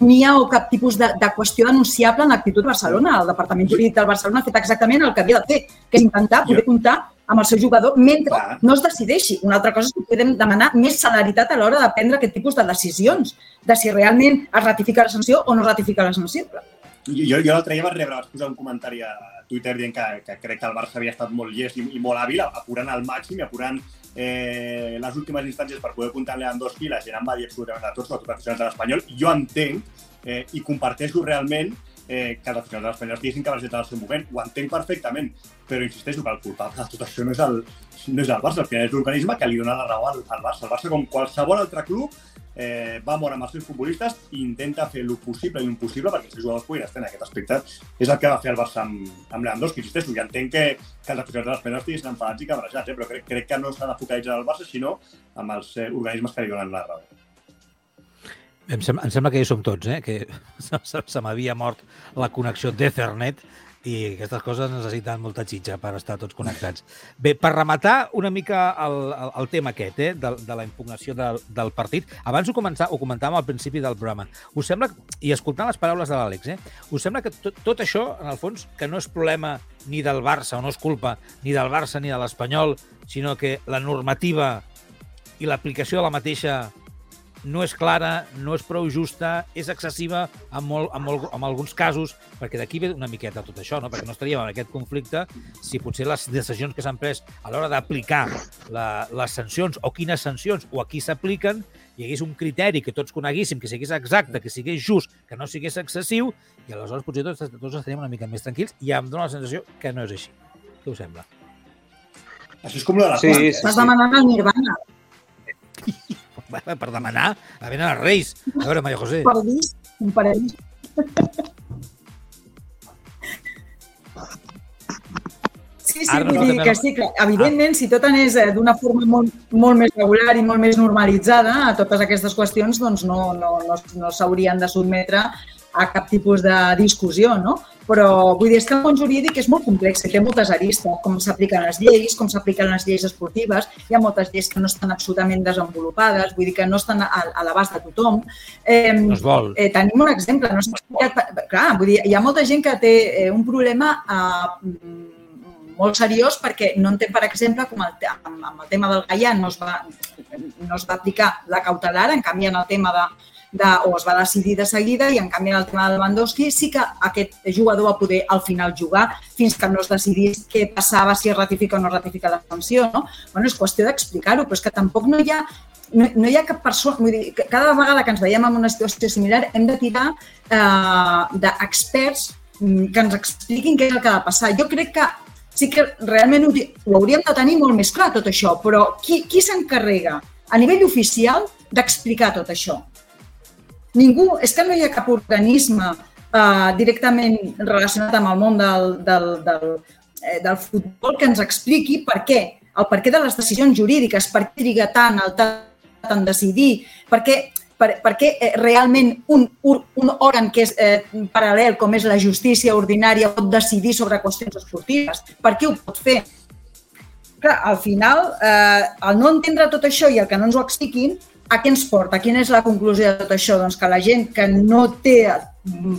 asintonia o cap tipus de, de qüestió denunciable en l'actitud de Barcelona. El Departament Jurídic del Barcelona ha fet exactament el que havia de fer, que és intentar poder comptar amb el seu jugador mentre Clar. no es decideixi. Una altra cosa és que podem demanar més celeritat a l'hora de prendre aquest tipus de decisions, de si realment es ratifica la sanció o no es ratifica la sanció. Jo, jo, jo l'altre dia vaig rebre, vaig posar un comentari a Twitter dient que, que crec que el Barça havia estat molt llest i, i molt hàbil, apurant al màxim i apurant eh, les últimes instàncies per poder comptar amb Lewandowski. La gent em va dir absolutament a tots, els aficionats de l'Espanyol. Jo entenc eh, i comparteixo realment eh, que els aficionats de l'Espanyol diguessin que va al seu moment. Ho entenc perfectament, però insisteixo que el culpable de tot això no és el, no és el Barça, al final és l'organisme que li dona la raó al, al Barça. El Barça, com qualsevol altre club, eh, va moure amb els seus futbolistes i intenta fer el possible i l'impossible perquè els seus jugadors puguin estar en aquest aspecte. És el que va fer el Barça amb, amb Lewandowski. Insisteixo, ja entenc que, que els aficionats de l'Espanyol estiguin enfadats i cabrejats, eh? però crec, crec que no s'ha de focalitzar el Barça, sinó amb els eh, organismes que li donen la raó. Em, sem em sembla que hi som tots, eh? que se, se, se m'havia mort la connexió d'Ethernet i aquestes coses necessiten molta xitxa per estar tots connectats. Bé, per rematar una mica el, el, el tema aquest, eh, de, de la impugnació del, del partit, abans ho, començar, ho comentàvem al principi del programa, us sembla, i escoltant les paraules de l'Àlex, eh, us sembla que tot, tot això, en el fons, que no és problema ni del Barça, o no és culpa ni del Barça ni de l'Espanyol, sinó que la normativa i l'aplicació de la mateixa no és clara, no és prou justa, és excessiva en, molt, en, molt, en alguns casos, perquè d'aquí ve una miqueta tot això, no? perquè no estaríem en aquest conflicte si potser les decisions que s'han pres a l'hora d'aplicar les sancions o quines sancions o a qui s'apliquen hi hagués un criteri que tots coneguíssim, que sigués exacte, que sigués just, que no sigués excessiu, i aleshores potser tots, tots estaríem una mica més tranquils i em dóna la sensació que no és així. Què us sembla? Això és com lo de la Sí, sí, Estàs sí. demanant el Nirvana. Per demanar a veure els Reis. A veure, Maria José. Paradís, un paradís. Sí, sí, Ara vull no dir que sí, que evidentment, si tot anés eh, d'una forma molt, molt més regular i molt més normalitzada a totes aquestes qüestions, doncs no, no, no, no s'haurien de sotmetre a cap tipus de discussió, no? Però vull dir, és que el món jurídic és molt complex, té moltes aristes, com s'apliquen les lleis, com s'apliquen les lleis esportives, hi ha moltes lleis que no estan absolutament desenvolupades, vull dir que no estan a, a l'abast de tothom. Eh, No es vol. Eh, tenim un exemple, no s'ha explicat... Clar, vull dir, hi ha molta gent que té eh, un problema eh, molt seriós perquè no entén, per exemple, com el, amb, amb el tema del Gaia no es, va, no es va aplicar la cautelar, en canvi en el tema de, de, o es va decidir de seguida i en canvi en el tema de Lewandowski sí que aquest jugador va poder al final jugar fins que no es decidís què passava, si es ratifica o no ratifica la sanció. No? Bueno, és qüestió d'explicar-ho, però és que tampoc no hi ha no, no hi ha cap persona, vull dir, cada vegada que ens veiem en una situació similar hem de tirar eh, d'experts mm, que ens expliquin què és el que ha de passar. Jo crec que sí que realment ho, ho hauríem de tenir molt més clar tot això, però qui, qui s'encarrega a nivell oficial d'explicar tot això? Ningú, és que no hi ha cap organisme eh, directament relacionat amb el món del, del, del, eh, del futbol que ens expliqui per què, el per què de les decisions jurídiques, per què triga tant el tant en decidir, per què, per, per què eh, realment un, un, un òrgan que és eh, paral·lel, com és la justícia ordinària, pot decidir sobre qüestions esportives? Per què ho pot fer? Clar, al final, eh, el no entendre tot això i el que no ens ho expliquin, a què ens porta? Quina és la conclusió de tot això? Doncs que la gent que no té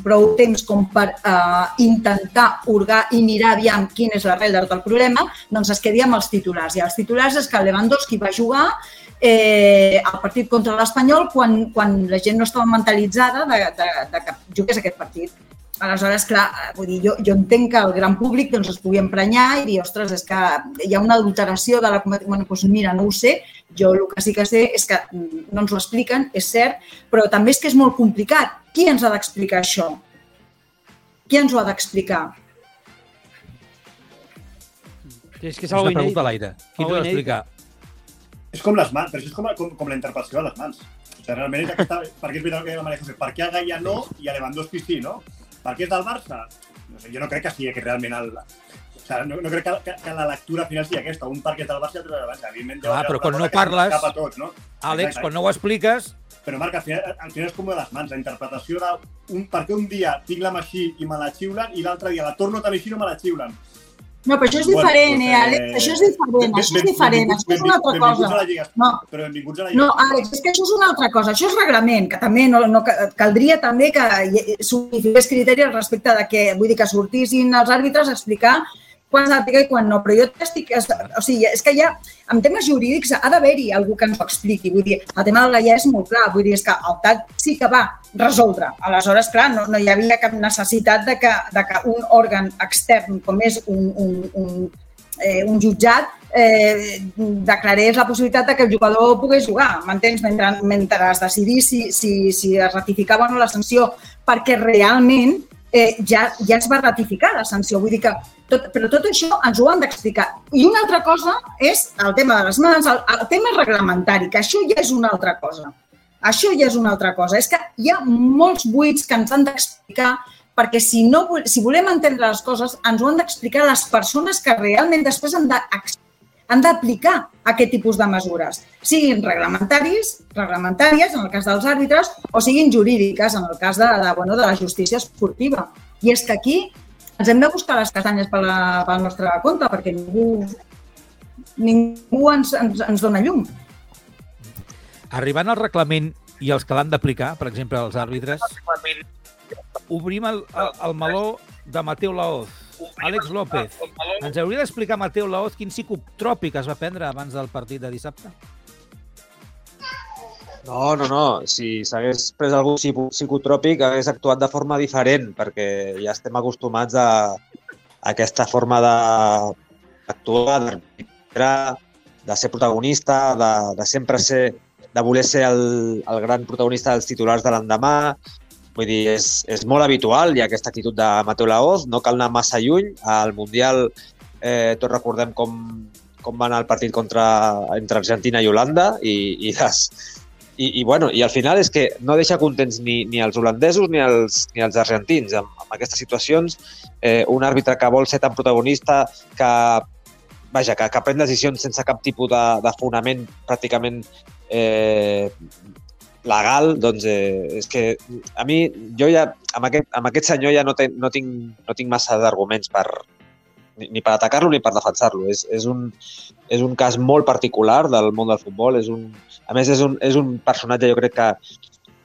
prou temps com per eh, intentar urgar i mirar aviam quin és l'arrel de tot el problema, doncs es quedi amb els titulars. I els titulars és que Lewandowski va jugar eh, al partit contra l'Espanyol quan, quan la gent no estava mentalitzada de, de, de que jugués aquest partit. Aleshores, clar, eh, vull dir, jo, jo entenc que el gran públic doncs, es pugui emprenyar i dir, ostres, és que hi ha una adulteració de la competició. Bueno, doncs mira, no ho sé, jo el que sí que sé és que mm, no ens ho expliquen, és cert, però també és que és molt complicat. Qui ens ha d'explicar això? Qui ens ho ha d'explicar? És que és És algo una inèdit. pregunta a l'aire. Qui t'ho ha d'explicar? És com les mans, però això és com, com, com la interpretació de les mans. O sigui, realment és aquesta, per què és veritat que deia la Maria José, per què a Gaia no i a Lewandowski sí, no? Per què és del Barça? No sé, jo no crec que sigui que realment el... O sigui, no, no crec que, que, que la lectura final sigui aquesta, un perquè és del Barça i l'altre del Barça. Evidentment, Clar, però quan no parles- escapa A tots, no? Àlex, quan no ho expliques, Però, Marc, al final, al final és com de les mans, la interpretació de un, per què un dia tinc la així i me la xiulen i l'altre dia la torno tan així i no me la xiulen. No, però això és Bueno, diferent, doncs, eh, Àlex? eh, Això és diferent, això és diferent, això és una altra cosa. a la Lliga, No, però benvinguts a la Lliga. No, Àlex, és que això és una altra cosa. Això és reglament, que també no, no caldria també que s'unifiqués criteri al respecte de que, vull dir, que sortissin els àrbitres a explicar quan s'ha d'aplicar i quan no. Però jo estic... O sigui, és que ja, en temes jurídics ha d'haver-hi algú que ens ho expliqui. Vull dir, el tema de la llei és molt clar. Vull dir, és que el TAC sí que va resoldre. Aleshores, clar, no, no hi havia cap necessitat de que, de que un òrgan extern, com és un, un, un, eh, un jutjat eh, declarés la possibilitat de que el jugador pogués jugar, m'entens? Mentre, mentre es decidís si, si, si es ratificava o no la sanció, perquè realment eh, ja, ja es va ratificar la sanció. Vull dir que tot, però tot això ens ho han d'explicar. I una altra cosa és el tema de les mans, el, el tema reglamentari, que això ja és una altra cosa. Això ja és una altra cosa. És que hi ha molts buits que ens han d'explicar perquè si, no, si volem entendre les coses ens ho han d'explicar les persones que realment després han de han d'aplicar aquest tipus de mesures, siguin reglamentaris, reglamentàries, en el cas dels àrbitres, o siguin jurídiques, en el cas de, de, bueno, de la justícia esportiva. I és que aquí ens hem de buscar les castanyes pel, pel nostre compte, perquè ningú, ningú ens, ens, ens dona llum. Arribant al reglament i els que l'han d'aplicar, per exemple, els àrbitres, obrim el, el, el meló de Mateu Laoz. Àlex López, ens hauria d'explicar Mateu Laoz quin psicotròpic es va prendre abans del partit de dissabte? No, no, no. Si s'hagués pres algun psico- psicotròpic, hagués actuat de forma diferent, perquè ja estem acostumats a, a aquesta forma d'actuar, d'arbitrar, de ser protagonista, de, de sempre ser, de voler ser el, el gran protagonista dels titulars de l'endemà. Vull dir, és, és molt habitual, ha aquesta actitud de Mateu Laoz, no cal anar massa lluny. Al Mundial eh, tots recordem com, com va anar el partit contra, entre Argentina i Holanda i, i les, i, i, bueno, I al final és que no deixa contents ni, ni els holandesos ni els, ni els argentins. En, en aquestes situacions, eh, un àrbitre que vol ser tan protagonista que, vaja, que, que pren decisions sense cap tipus de, de fonament pràcticament eh, legal, doncs eh, és que a mi, jo ja, amb aquest, amb aquest senyor ja no, ten, no, tinc, no tinc massa d'arguments per, ni, ni per atacar-lo ni per defensar-lo. És, és, un, és un cas molt particular del món del futbol. És un, a més, és un, és un personatge, jo crec que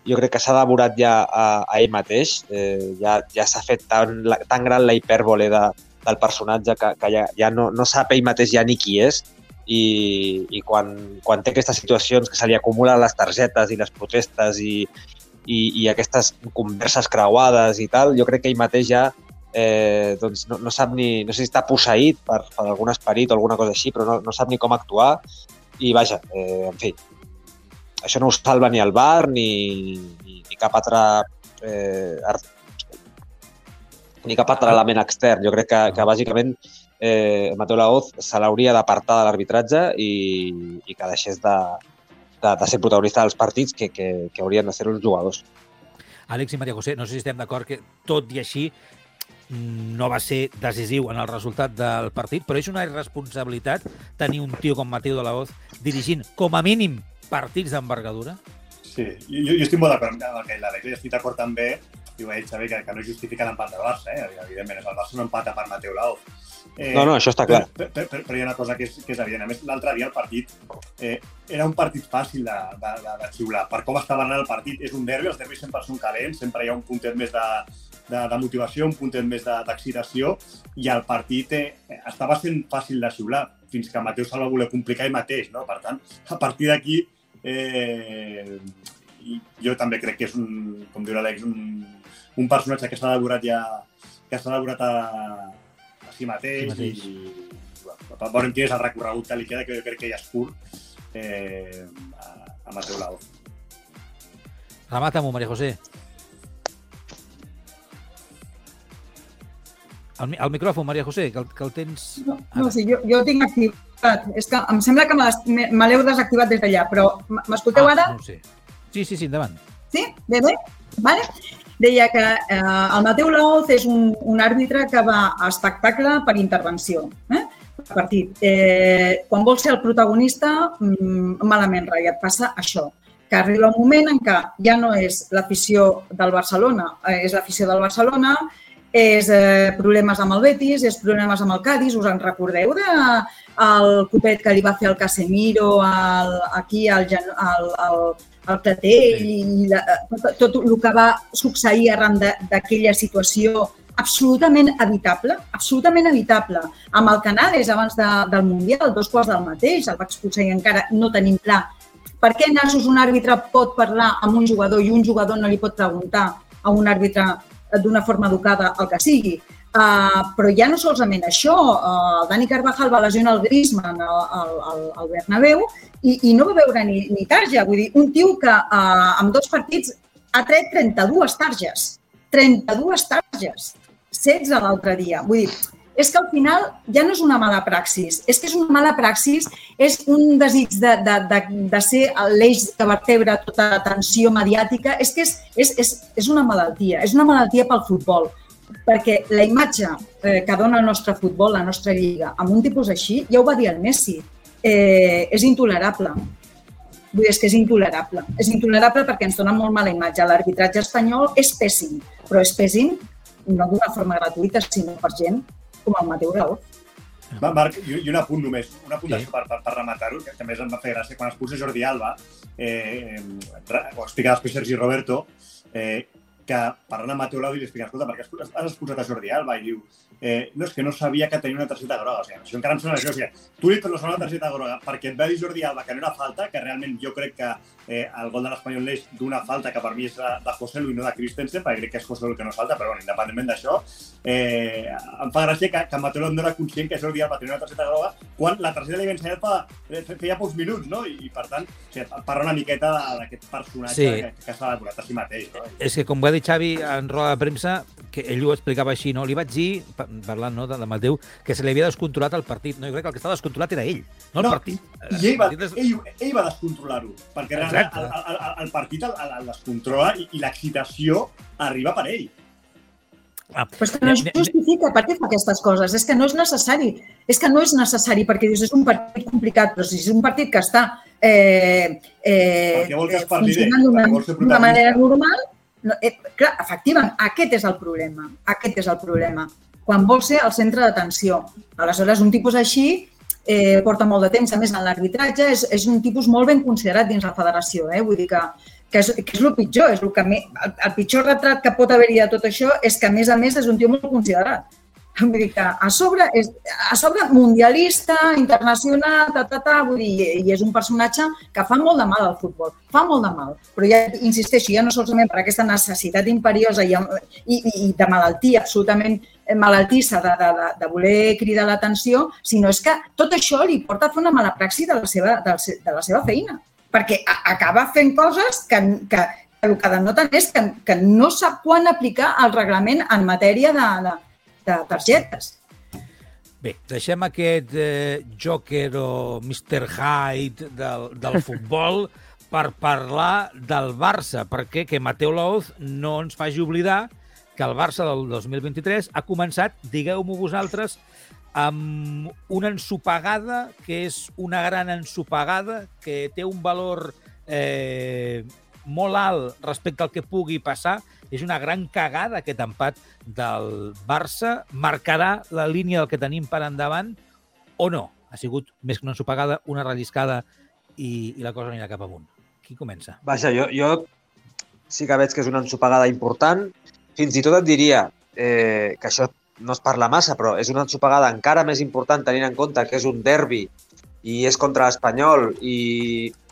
jo crec que s'ha devorat ja a, a ell mateix. Eh, ja ja s'ha fet tan, la- tan gran la hipèrbole de, del personatge que, que ja, ja no, no sap ell mateix ja ni qui és i, i quan, quan té aquestes situacions que se li acumulen les targetes i les protestes i, i, i aquestes converses creuades i tal, jo crec que ell mateix ja eh, doncs no, no sap ni, no sé si està posseït per, per algun esperit o alguna cosa així, però no, no sap ni com actuar i vaja, eh, en fi, això no ho salva ni el bar ni, ni, ni cap altre eh, art- ni cap altre element extern. Jo crec que, que bàsicament eh, Mateu Laoz se l'hauria d'apartar de l'arbitratge i, i que deixés de, de, de ser protagonista dels partits que, que, que haurien de ser els jugadors. Àlex i Maria José, no sé si estem d'acord que tot i així no va ser decisiu en el resultat del partit, però és una irresponsabilitat tenir un tio com Mateu de la Hoz dirigint, com a mínim, partits d'envergadura? Sí, jo, jo estic molt d'acord amb el que l'Àlex, i estic d'acord també, ha dit Xavi, que, que no justifica l'empat del Barça, eh? evidentment, el Barça no empata per Mateu Laoz. Eh, No, no, això està clar. Però, però, però, però hi ha una cosa que és, que és evident. A més, l'altre dia el partit eh, era un partit fàcil de, de, de, de xiular. Per com estava anant el partit, és un derbi, els derbis sempre són calents, sempre hi ha un puntet més de, de, de motivació, un puntet més de- d'excitació, i el partit eh, estava sent fàcil de xiular, fins que Mateu se'l va voler complicar ell mateix. No? Per tant, a partir d'aquí, eh, jo també crec que és un, com diu l'Àlex, un, un personatge que s'ha elaborat ja que s'ha elaborat a, a si mateix, Sí mateix. i, bueno, veurem quin és el recorregut que li queda, que jo crec que ja és curt, eh, a, a Mateu Laoz. Remata-m'ho, Maria José. El, el micròfon, Maria José, que el, que el tens... No, no sí, jo, jo el tinc activat. És que em sembla que me l'heu desactivat des d'allà, però m'escolteu ara? No sé. Sí, sí, sí, endavant. Sí? Bé, bé? Vale? Deia que eh, el Mateu Laoz és un, un àrbitre que va a espectacle per intervenció. Eh? Partit. Eh, quan vol ser el protagonista, mm, malament, rai, et passa això que arriba un moment en què ja no és l'afició del Barcelona, eh, és l'afició del Barcelona, és eh, problemes amb el Betis, és problemes amb el Cádiz, us en recordeu de el copet que li va fer el Casemiro al, aquí al, al, al, al Clatell i la, tot, tot el que va succeir arran de- d'aquella situació absolutament evitable, absolutament evitable. Amb el Canales, abans de, del Mundial, dos quarts del mateix, el va expulsar i encara no tenim clar per què Nassos un àrbitre pot parlar amb un jugador i un jugador no li pot preguntar a un àrbitre d'una forma educada el que sigui. Uh, però ja no solament això, uh, el Dani Carvajal va lesionar el Griezmann al, al, al, al Bernabéu i, i no va veure ni, ni tarja. Vull dir, un tio que uh, amb dos partits ha tret 32 targes. 32 targes. 16 l'altre dia. Vull dir, és que al final ja no és una mala praxis, és que és una mala praxis, és un desig de, de, de, de ser l'eix que vertebra tota l'atenció mediàtica, és que és, és, és, és una malaltia, és una malaltia pel futbol, perquè la imatge eh, que dona el nostre futbol, la nostra lliga, amb un tipus així, ja ho va dir el Messi, eh, és intolerable. Vull dir, és que és intolerable. És intolerable perquè ens dona molt mala imatge. L'arbitratge espanyol és pèssim, però és pèssim no d'una forma gratuïta, sinó per gent com el Mateu Raó. Va, Marc, i, i un apunt només, un apunt sí. per, per, per rematar-ho, que també em va fer gràcia, quan expulsa Jordi Alba, eh, eh, ho explica després Sergi Roberto, eh, que parlant amb Mateu Laudi li explica, escolta, per què has expulsat a Jordi Alba? I diu, eh, no, és que no sabia que tenia una targeta groga. O sigui, això encara em sona gràcies. O sigui, tu li tornes una targeta groga perquè et va dir Jordi Alba que no era falta, que realment jo crec que eh, el gol de l'Espanyol neix d'una falta que per mi és de, de José Lu i no de Christensen, perquè crec que és José Lu que no falta, però bueno, independentment d'això, eh, em fa gràcia que, que Mateu no era conscient que Jordi Alba tenia una targeta groga quan la targeta li havia ensenyat fa, feia pocs minuts, no? I, i per tant, o sigui, parla una miqueta d'aquest personatge sí. que, que s'ha decorat a si mateix. No? És que, com va dir Xavi en roda de premsa, que ell ho explicava així, no? Li vaig dir, parlant no, de, de Mateu, que se li havia descontrolat el partit. No, jo crec que el que estava descontrolat era ell, no, no el partit. I ell va, ell, ell va descontrolar-ho, perquè el, el, el, el, partit el, el descontrola i, i l'excitació arriba per ell. Ah, Però és que no es justifica per què fa aquestes coses. És que no és necessari. És que no és necessari perquè dius és un partit complicat, però si és un partit que està eh, eh, funcionant d'una manera normal, no, eh, clar, efectivament, aquest és el problema. Aquest és el problema. Quan vol ser el centre d'atenció. Aleshores, un tipus així eh, porta molt de temps, a més, en l'arbitratge, és, és un tipus molt ben considerat dins la federació. Eh? Vull dir que, que, és, que és el pitjor, és el, que, el, el pitjor retrat que pot haver-hi de tot això és que, a més a més, és un tio molt considerat. Vull dir que a sobre, és, a sobre mundialista, internacional, ta, ta, ta, vull dir, i és un personatge que fa molt de mal al futbol, fa molt de mal. Però ja insisteixo, ja no solament per aquesta necessitat imperiosa i, i, i de malaltia absolutament malaltissa de, de, de, de voler cridar l'atenció, sinó és que tot això li porta a fer una mala praxi de la seva, de, de la seva feina, perquè acaba fent coses que, que, que el que denoten és que, que no sap quan aplicar el reglament en matèria de, de, de targetes. Bé, deixem aquest eh, Joker o Mr. Hyde del, del futbol per parlar del Barça, perquè que Mateu Laoz no ens faci oblidar que el Barça del 2023 ha començat, digueu-m'ho vosaltres, amb una ensopegada que és una gran ensopegada, que té un valor eh, molt alt respecte al que pugui passar. És una gran cagada aquest empat del Barça. Marcarà la línia del que tenim per endavant o no? Ha sigut més que una ensopegada, una relliscada i, i la cosa anirà cap amunt. Qui comença? Vaja, jo, jo sí que veig que és una ensopegada important. Fins i tot et diria eh, que això no es parla massa, però és una ensopegada encara més important tenint en compte que és un derbi i és contra l'Espanyol i,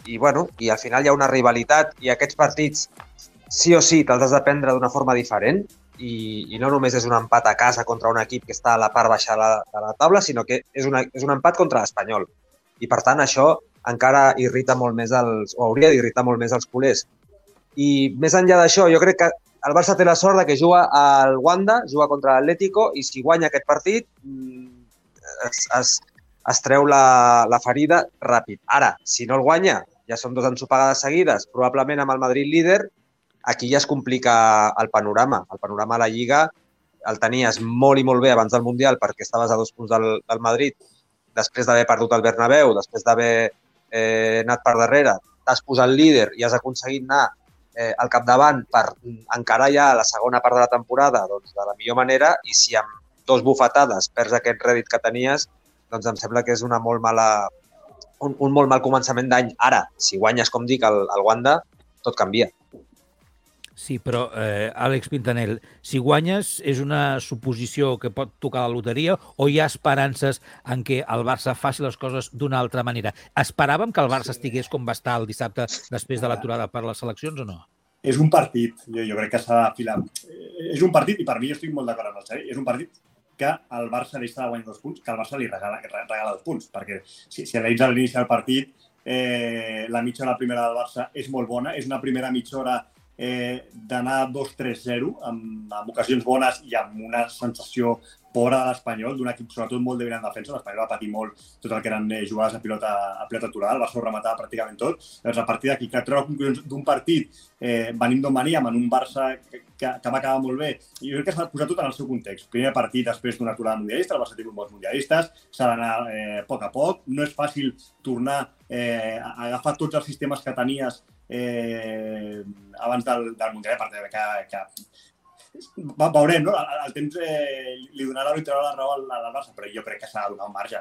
i, bueno, i al final hi ha una rivalitat i aquests partits sí o sí te'ls has de prendre d'una forma diferent i, i no només és un empat a casa contra un equip que està a la part baixa de la, de la taula, sinó que és, una, és un empat contra l'Espanyol. I, per tant, això encara irrita molt més els, o hauria d'irritar molt més els culers. I més enllà d'això, jo crec que el Barça té la sort de que juga al Wanda, juga contra l'Atlético, i si guanya aquest partit mm, es, es, es treu la, la ferida ràpid. Ara, si no el guanya, ja són dos ensopegades seguides, probablement amb el Madrid líder, aquí ja es complica el panorama. El panorama a la Lliga el tenies molt i molt bé abans del Mundial perquè estaves a dos punts del, del Madrid, després d'haver perdut el Bernabéu, després d'haver eh, anat per darrere, t'has posat líder i has aconseguit anar eh, al capdavant per encarar ja la segona part de la temporada doncs, de la millor manera i si amb dos bufetades perds aquest rèdit que tenies, doncs em sembla que és una molt mala, un, un molt mal començament d'any. Ara, si guanyes, com dic, el, el Wanda, tot canvia. Sí, però, eh, Àlex Pintanel, si guanyes és una suposició que pot tocar la loteria o hi ha esperances en què el Barça faci les coses d'una altra manera? Esperàvem que el Barça estigués com va estar el dissabte després de l'aturada per les seleccions o no? És un partit, jo, jo crec que s'ha d'afilar. És un partit, i per mi jo estic molt d'acord amb el Xavi, és un partit que el Barça deixa de guanyar dos punts, que el Barça li regala, regala dos punts, perquè si, si analitzes l'inici del partit, eh, la mitja hora primera del Barça és molt bona, és una primera mitja hora eh, d'anar 2-3-0 amb, amb ocasions bones i amb una sensació pobre de l'Espanyol, d'un equip sobretot molt débil en defensa. L'Espanyol va patir molt tot el que eren eh, jugades a pilota, a pilota aturada, Barça ho rematava pràcticament tot. Llavors, a partir d'aquí, que treure conclusions d'un partit, eh, venim d'on veníem, en un Barça que, que, que va acabar molt bé, i jo crec que s'ha de posar tot en el seu context. Primer partit després d'una aturada mundialista, el Barça tingut molts mundialistes, s'ha d'anar eh, a poc a poc, no és fàcil tornar eh, a agafar tots els sistemes que tenies eh, abans del, del Mundial, perquè que, que va, veurem, no? El, el temps eh, li donarà li traurà la raó al, al Barça, però jo crec que s'ha de donar un marge.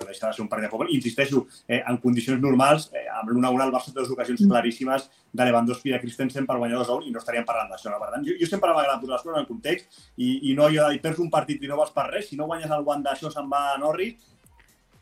No deixa de ser un partit de futbol. Insisteixo, eh, en condicions normals, eh, amb l'una a una el Barça té dues ocasions claríssimes de Lewandowski i de Christensen per guanyar 2 a 1 i no estaríem parlant d'això. No? Per tant, jo, jo sempre m'agrada posar les coses en el context i, i no allò de perds un partit i no vas per res, si no guanyes el Wanda, això se'n va a Norris,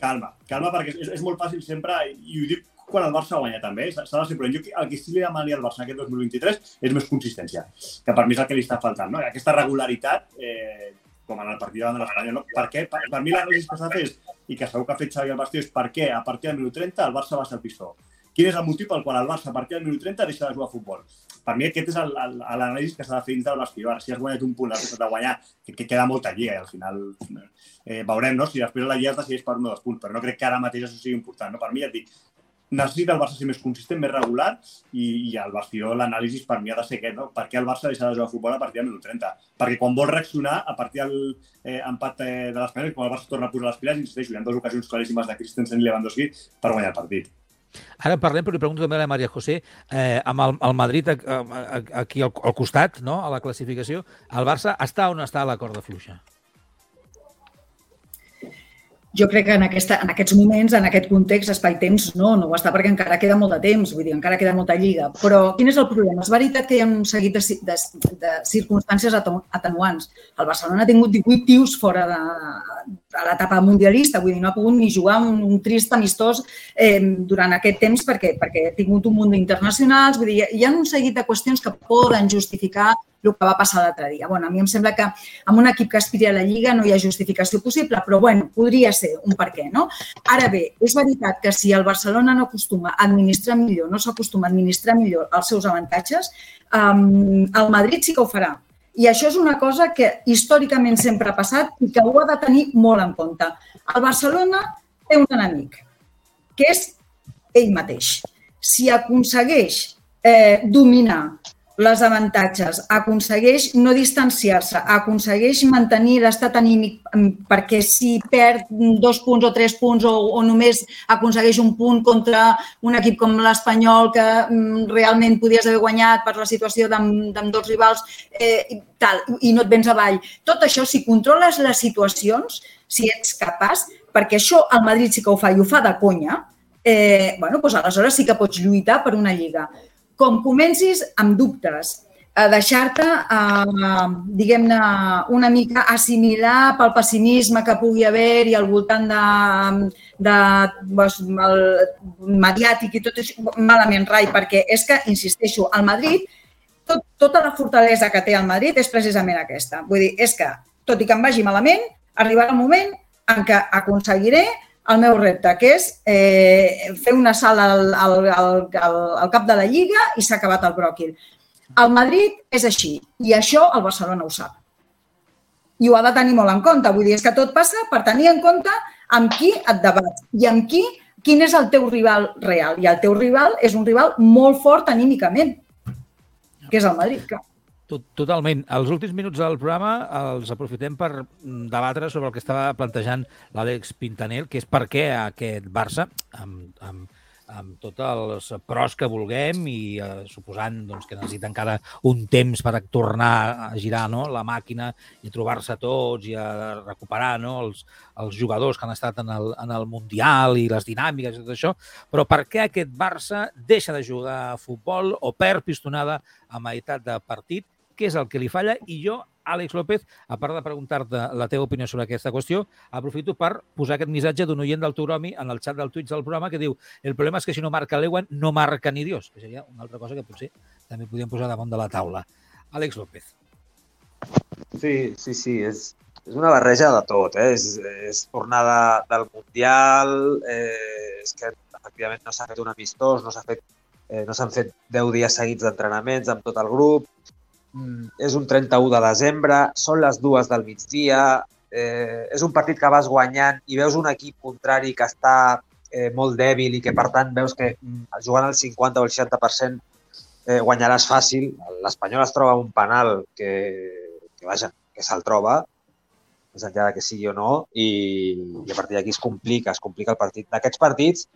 calma, calma, perquè és, és molt fàcil sempre, i ho dic quan el Barça guanya també, s'ha de ser prudent. Jo el que sí li demanaria al Barça aquest 2023 és més consistència, que per mi és el que li està faltant. No? Aquesta regularitat, eh, com en el partit davant de l'Espanya. No? Per què? Per, per mi l'anàlisi que s'ha de fer i que segur que ha fet Xavi al Bastiu, és per què a partir del minut 30 el Barça va ser el pistó. Quin és el motiu pel qual el Barça a partir del minut 30 deixa de jugar a futbol? Per mi aquest és l'anàlisi que s'ha de fer dins del vestidor. Si has guanyat un punt, has de guanyar, que, que queda molta lliga i al final eh, veurem no? si després la lliga es decideix per un o dos punts, però no crec que ara mateix això sigui important. No? Per mi, ja et dic, necessita el Barça ser més consistent, més regular i, i al vestidor l'anàlisi per mi ha de ser aquest, no? Per què el Barça deixa de jugar a futbol a partir del minut 30? Perquè quan vol reaccionar a partir del eh, empat eh, de l'Espanyol, quan el Barça torna a posar les piles, insisteixo, hi ha dues ocasions claríssimes de Christensen i Lewandowski per guanyar el partit. Ara parlem, però li pregunto també a la Maria José, eh, amb el, el Madrid aquí al, al costat, no? a la classificació, el Barça està on està la corda fluixa? Jo crec que en, aquesta, en aquests moments, en aquest context, espai-temps, no, no ho està perquè encara queda molt de temps, vull dir, encara queda molta lliga. Però quin és el problema? És veritat que hi ha un seguit de, de, de circumstàncies atenuants. El Barcelona ha tingut 18 tios fora de, de l'etapa mundialista, vull dir, no ha pogut ni jugar un, un trist amistós eh, durant aquest temps perquè, perquè ha tingut un munt d'internacionals, vull dir, hi ha un seguit de qüestions que poden justificar el que va passar l'altre dia. Bueno, a mi em sembla que amb un equip que aspiri a la Lliga no hi ha justificació possible, però bueno, podria ser un per què, no? Ara bé, és veritat que si el Barcelona no acostuma a administrar millor, no s'acostuma a administrar millor els seus avantatges, um, el Madrid sí que ho farà. I això és una cosa que històricament sempre ha passat i que ho ha de tenir molt en compte. El Barcelona té un enemic, que és ell mateix. Si aconsegueix eh, dominar les avantatges, aconsegueix no distanciar-se, aconsegueix mantenir l'estat anímic mm, perquè si perd dos punts o tres punts o, o només aconsegueix un punt contra un equip com l'Espanyol que mm, realment podies haver guanyat per la situació d'amb dos rivals eh, tal, i no et vens avall. Tot això, si controles les situacions, si ets capaç, perquè això el Madrid sí que ho fa i ho fa de conya, eh, bueno, doncs aleshores sí que pots lluitar per una lliga com comencis amb dubtes, a deixar-te, eh, diguem-ne, una mica assimilar pel pessimisme que pugui haver-hi al voltant de, de pues, el mediàtic i tot això, malament, Rai, perquè és que, insisteixo, al Madrid, tot, tota la fortalesa que té el Madrid és precisament aquesta. Vull dir, és que, tot i que em vagi malament, arribarà el moment en què aconseguiré el meu repte, que és eh, fer una sala al, al, al, al cap de la Lliga i s'ha acabat el bròquil. El Madrid és així i això el Barcelona ho sap. I ho ha de tenir molt en compte. Vull dir, és que tot passa per tenir en compte amb qui et debats i amb qui, quin és el teu rival real. I el teu rival és un rival molt fort anímicament, que és el Madrid, clar. Totalment. Els últims minuts del programa els aprofitem per debatre sobre el que estava plantejant l'Àlex Pintanel, que és per què aquest Barça, amb, amb, amb tots els pros que vulguem i eh, suposant doncs, que necessita encara un temps per tornar a girar no? la màquina i trobar-se tots i a recuperar no? els, els jugadors que han estat en el, en el Mundial i les dinàmiques i tot això, però per què aquest Barça deixa de jugar a futbol o perd pistonada a meitat de partit què és el que li falla i jo, Àlex López, a part de preguntar-te la teva opinió sobre aquesta qüestió, aprofito per posar aquest missatge d'un oient del Toromi en el xat del Twitch del programa que diu el problema és que si no marca l'Ewan, no marca ni Dios, que seria una altra cosa que potser també podríem posar damunt de la taula. Àlex López. Sí, sí, sí, és, és una barreja de tot, eh? és, és tornada del Mundial, eh, és que efectivament no s'ha fet un amistós, no s'ha fet eh, no s'han fet 10 dies seguits d'entrenaments amb tot el grup, és un 31 de desembre, són les dues del migdia, eh, és un partit que vas guanyant i veus un equip contrari que està eh, molt dèbil i que, per tant, veus que mm, jugant al 50 o el 60% eh, guanyaràs fàcil. L'Espanyol es troba un penal que, que vaja, que se'l troba, més enllà que sigui o no, i, i a partir d'aquí es complica, es complica el partit. D'aquests partits,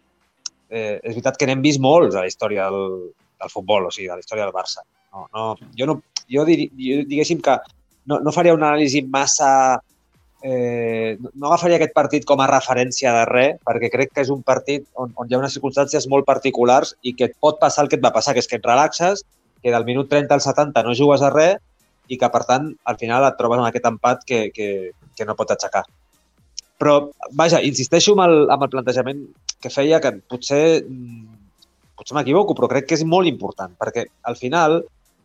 eh, és veritat que n'hem vist molts a la història del, del futbol, o sigui, de la història del Barça. No, no, jo, no, jo, dir, jo diguéssim que no, no faria una anàlisi massa... Eh, no agafaria aquest partit com a referència de res, perquè crec que és un partit on, on hi ha unes circumstàncies molt particulars i que et pot passar el que et va passar, que és que et relaxes, que del minut 30 al 70 no jugues a res i que, per tant, al final et trobes amb aquest empat que, que, que no pot aixecar. Però, vaja, insisteixo amb el, amb el plantejament que feia, que potser, potser m'equivoco, però crec que és molt important, perquè al final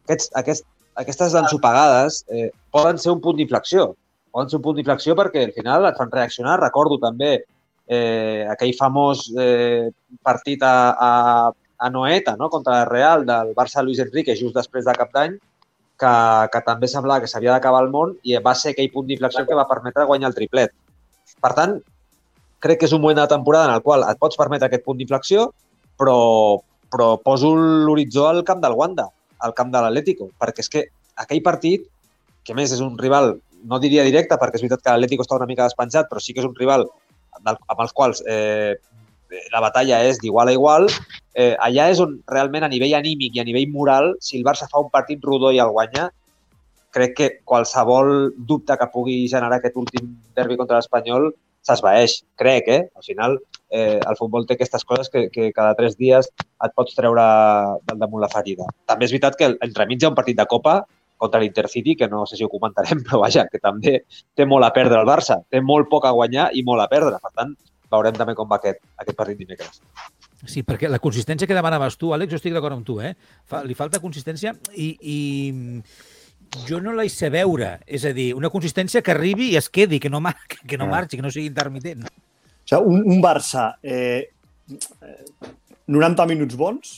aquests, aquest, aquestes ensopegades eh, poden ser un punt d'inflexió. Poden ser un punt d'inflexió perquè al final et fan reaccionar. Recordo també eh, aquell famós eh, partit a, a, a Noeta no? contra el Real del Barça Luis Enrique just després de cap d'any, que, que també semblava que s'havia d'acabar el món i va ser aquell punt d'inflexió que va permetre guanyar el triplet. Per tant, crec que és un moment de temporada en el qual et pots permetre aquest punt d'inflexió, però, però poso l'horitzó al camp del Wanda al camp de l'Atlético, perquè és que aquell partit, que més és un rival, no diria directe, perquè és veritat que l'Atlético està una mica despenjat, però sí que és un rival del, amb els quals eh, la batalla és d'igual a igual, eh, allà és on realment a nivell anímic i a nivell moral, si el Barça fa un partit rodó i el guanya, crec que qualsevol dubte que pugui generar aquest últim derbi contra l'Espanyol s'esvaeix, crec, eh? Al final, eh, el futbol té aquestes coses que, que cada tres dies et pots treure del damunt la ferida. També és veritat que entremig hi ha un partit de Copa contra l'Intercity, que no sé si ho comentarem, però vaja, que també té molt a perdre el Barça. Té molt poc a guanyar i molt a perdre. Per tant, veurem també com va aquest, aquest partit dimecres. Sí, perquè la consistència que demanaves tu, Àlex, jo estic d'acord amb tu, eh? Fa, li falta consistència i, i jo no la sé veure. És a dir, una consistència que arribi i es quedi, que no, mar que no ah. marxi, que no sigui intermitent. O sigui, un, un Barça eh, 90 minuts bons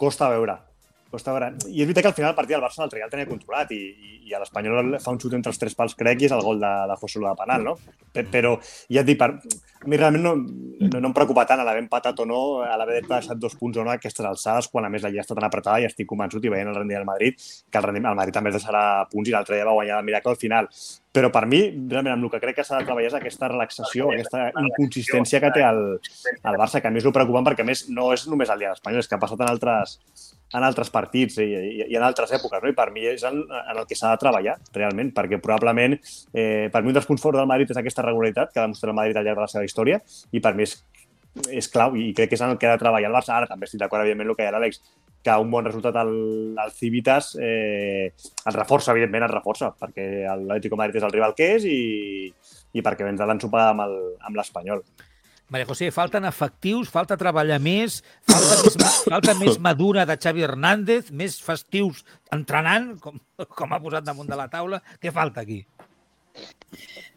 costa veure. Costa veure. I és veritat que al final el partit del Barça el Real tenia controlat i, i, i l'Espanyol fa un xut entre els tres pals, crec, i és el gol de, de José de Penal, no? Però ja et dic, per, a mi realment no, no, no em preocupa tant l'haver empatat o no, a l'haver deixat dos punts o no a aquestes alçades, quan a més la lliga està tan apretada i estic convençut i veient el rendiment del Madrid, que el, rendiment, el Madrid també es deixarà punts i l'altre dia va guanyar el miracle al final. Però per mi, realment, amb el que crec que s'ha de treballar és aquesta relaxació, aquesta inconsistència que té el, el Barça, que a mi és el preocupant perquè, a més, no és només el dia d'Espanya, és que ha passat en altres, en altres partits i, i, i en altres èpoques, no? I per mi és en, en el que s'ha de treballar, realment, perquè probablement, eh, per mi un dels punts forts del Madrid és aquesta regularitat que ha demostrat el Madrid al llarg de la seva història i per mi és, és clau i crec que és en el que ha de treballar el Barça. Ara també estic d'acord, evidentment, el que deia l'Àlex, que un bon resultat al, al Civitas eh, el reforça, evidentment, el reforça, perquè l'Atlético Madrid és el rival que és i, i perquè vens de l'ensopada amb l'Espanyol. Maria José, falten efectius, falta treballar més, falta més, falta més madura de Xavi Hernández, més festius entrenant, com, com ha posat damunt de la taula. Què falta aquí?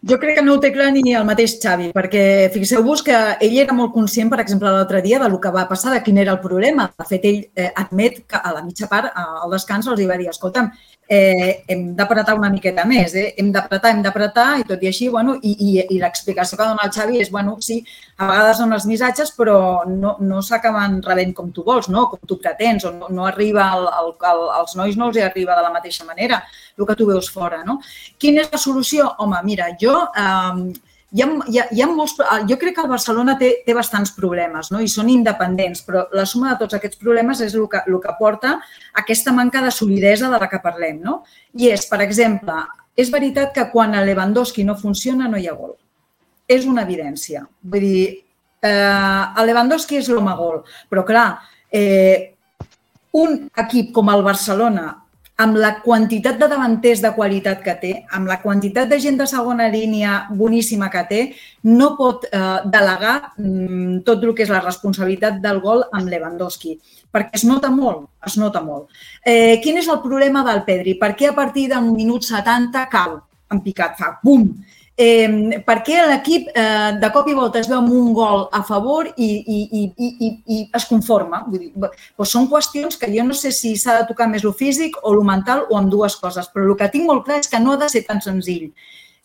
Jo crec que no ho té clar ni el mateix Xavi, perquè fixeu-vos que ell era molt conscient, per exemple, l'altre dia, de lo que va passar, de quin era el problema. De fet, ell eh, admet que a la mitja part, al descans, els va dir, escolta'm, eh, hem d'apretar una miqueta més, eh? hem d'apretar, hem d'apretar, i tot i així, bueno, i, i, i l'explicació que dona el Xavi és, bueno, sí, a vegades dones missatges, però no, no s'acaben rebent com tu vols, no? com tu pretens, o no, no arriba, al, al, al, als nois no els hi arriba de la mateixa manera el que tu veus fora. No? Quina és la solució? Home, mira, jo eh, hi ha, hi ha, hi ha molts, jo crec que el Barcelona té, té bastants problemes no? i són independents, però la suma de tots aquests problemes és el que, el que porta aquesta manca de solidesa de la que parlem. No? I és, per exemple, és veritat que quan a Lewandowski no funciona no hi ha gol. És una evidència. Vull dir, eh, el Lewandowski és l'home gol, però clar, eh, un equip com el Barcelona amb la quantitat de davanters de qualitat que té, amb la quantitat de gent de segona línia boníssima que té, no pot eh, delegar mm, tot el que és la responsabilitat del gol amb Lewandowski, perquè es nota molt, es nota molt. Eh, quin és el problema del Pedri? Per què a partir del minut 70 cau en picat, fa bum, eh, per què l'equip eh, de cop i volta es veu amb un gol a favor i, i, i, i, i es conforma. Vull dir, doncs són qüestions que jo no sé si s'ha de tocar més el físic o el mental o amb dues coses, però el que tinc molt clar és que no ha de ser tan senzill.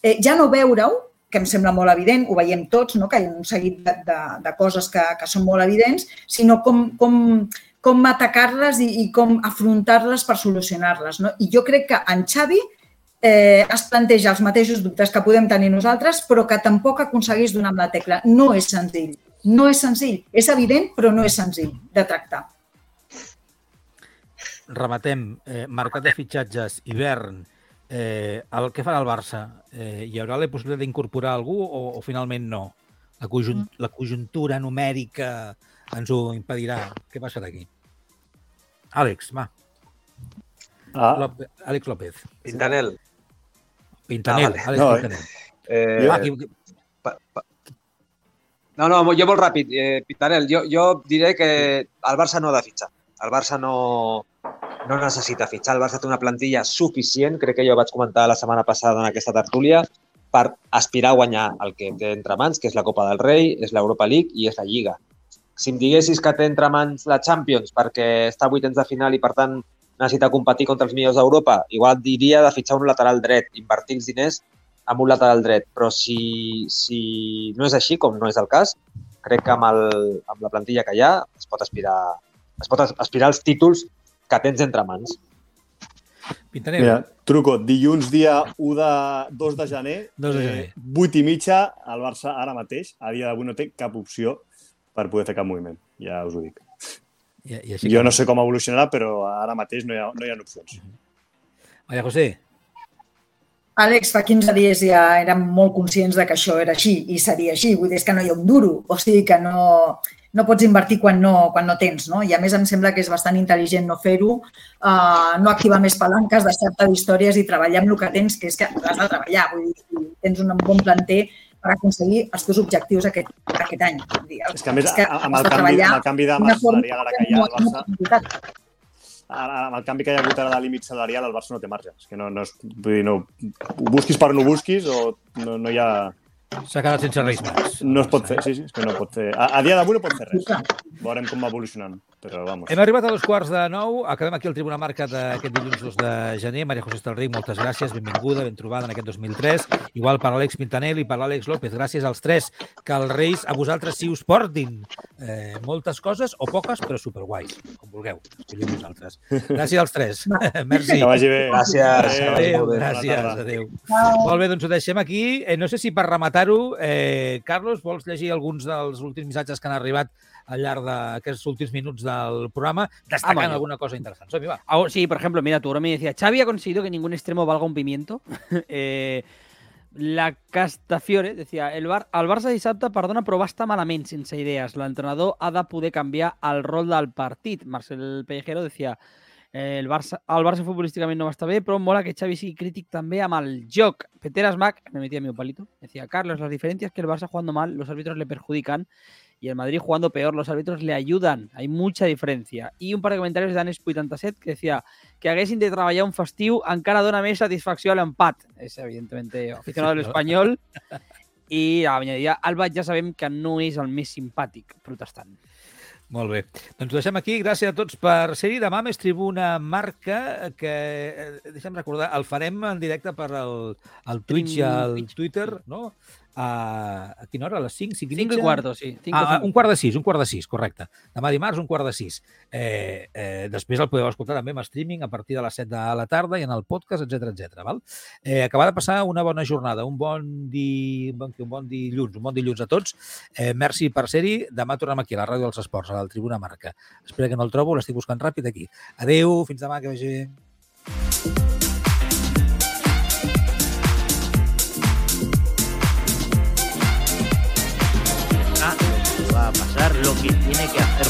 eh, ja no veure-ho, que em sembla molt evident, ho veiem tots, no? que hi ha un seguit de, de, de coses que, que són molt evidents, sinó com, com, com atacar-les i, i com afrontar-les per solucionar-les. No? I jo crec que en Xavi eh, es planteja els mateixos dubtes que podem tenir nosaltres, però que tampoc aconsegueix donar amb la tecla. No és senzill. No és senzill. És evident, però no és senzill de tractar. Rematem. Eh, mercat de fitxatges, hivern, eh, el que farà el Barça? Eh, hi haurà la possibilitat d'incorporar algú o, o finalment no? La, conjunt, la conjuntura numèrica ens ho impedirà. Què passarà aquí? Àlex, va. Ah. López, Àlex López. Pintanel. Pintanel, Ah, vale. Àlex No, Pintanel. Eh, qui- pa, pa. No, no, jo molt ràpid. Eh, Pintanel, jo, jo diré que el Barça no ha de fitxar. El Barça no, no necessita fitxar. El Barça té una plantilla suficient, crec que jo vaig comentar la setmana passada en aquesta tertúlia, per aspirar a guanyar el que té entre mans, que és la Copa del Rei, és l'Europa League i és la Lliga. Si em diguessis que té entre mans la Champions perquè està a vuitens de final i, per tant, necessita competir contra els millors d'Europa, igual diria de fitxar un lateral dret, invertir els diners amb un lateral dret. Però si, si no és així, com no és el cas, crec que amb, el, amb la plantilla que hi ha es pot aspirar, es pot aspirar als títols que tens entre mans. Pintanel. Mira, truco, dilluns dia 1 de 2 de gener, 2 de gener. 8 i mitja, el Barça ara mateix, a dia d'avui no té cap opció per poder fer cap moviment, ja us ho dic. I, i així Jo que- no sé com evolucionarà, però ara mateix no hi ha, no hi ha opcions. Maria José, Àlex, fa 15 dies ja érem molt conscients de que això era així i seria així. Vull dir, és que no hi ha un duro. O sigui que no, no pots invertir quan no, quan no tens. No? I a més em sembla que és bastant intel·ligent no fer-ho, uh, no activar més palanques, deixar-te d'històries i treballar amb el que tens, que és que has de treballar. Vull dir, si tens un bon planter per aconseguir els teus objectius aquest, aquest any. Dir, És que, a més, és que amb el canvi, amb el canvi de massa salarial ara que hi ha, no Barça, amb el canvi que hi ha hagut ara de límit salarial, el Barça no té marge. És que no, no, és, vull dir, no, ho busquis per no busquis o no, no hi ha... S'ha quedat sense reis més. No es pot fer, sí, sí, és que no pot fer... A, a dia d'avui no pot fer res. Veurem com va evolucionant, però vamos. Hem arribat a dos quarts de nou. Acabem aquí el Tribuna Marca d'aquest dilluns 2 de gener. Maria José Estelric, moltes gràcies, benvinguda, ben trobada en aquest 2003. Igual per l'Àlex Pintanel i per l'Àlex López. Gràcies als tres. Que els Reis a vosaltres sí us portin eh, moltes coses o poques, però superguais, com vulgueu. Escolliu vosaltres. Gràcies als tres. Merci. Que vagi bé. Gràcies, Adéu, gràcies, adéu. Molt bé, doncs ho deixem aquí. Eh, no sé si per rematar-ho, eh, Carlos, vols llegir alguns dels últims missatges que han arribat al llarg d'aquests últims minuts del programa, destacant Ah, vale. alguna cosa interessant. Som-hi, va. Ah, sí, por ejemplo, mira, tu ahora me decía, Xavi ha conseguido que ningún extremo valga un pimiento. eh, la Castafiore decía, el, Bar el Barça dissabte, perdona, però va estar malament, sense idees. L'entrenador ha de poder canviar el rol del partit. Marcel Pellejero decía, el, Barça, el Barça futbolísticament no va estar bé, però mola que Xavi sigui crític també amb el joc. Peter Smack, me metía mi palito, decía, Carlos, las diferencias que el Barça jugando mal, los árbitros le perjudican y el Madrid jugando peor, los árbitros le ayudan. Hay mucha diferencia. Y un par de comentarios d'Anes 87 que decía que haguessin de treballar un festiu encara dona més satisfacció a l'empat. És, evidentemente, aficionado del espanyol. I añadiria, Alba ja sabem que no és el més simpàtic protestant. Molt bé. Doncs ho deixem aquí. Gràcies a tots per ser-hi. Demà més Tribuna Marca, que, eh, deixa'm recordar, el farem en directe per el, el Twitch i el Twitter, no? A, a quina hora? A les 5, 5 i 5 mitja? i quarto, sí. Cinco, Ah, cinco. un quart de 6, un quart de 6, correcte. Demà dimarts, un quart de 6. Eh, eh, després el podeu escoltar també en streaming a partir de les 7 de la tarda i en el podcast, etc etc. val? Eh, acabar de passar una bona jornada, un bon, di... un bon, un bon dilluns, un bon dilluns a tots. Eh, merci per ser-hi. Demà tornem aquí a la Ràdio dels Esports, a la Tribuna Marca. Espero que no el trobo, l'estic buscant ràpid aquí. Adeu, fins demà, que vagi bé. A pasar lo que tiene que hacer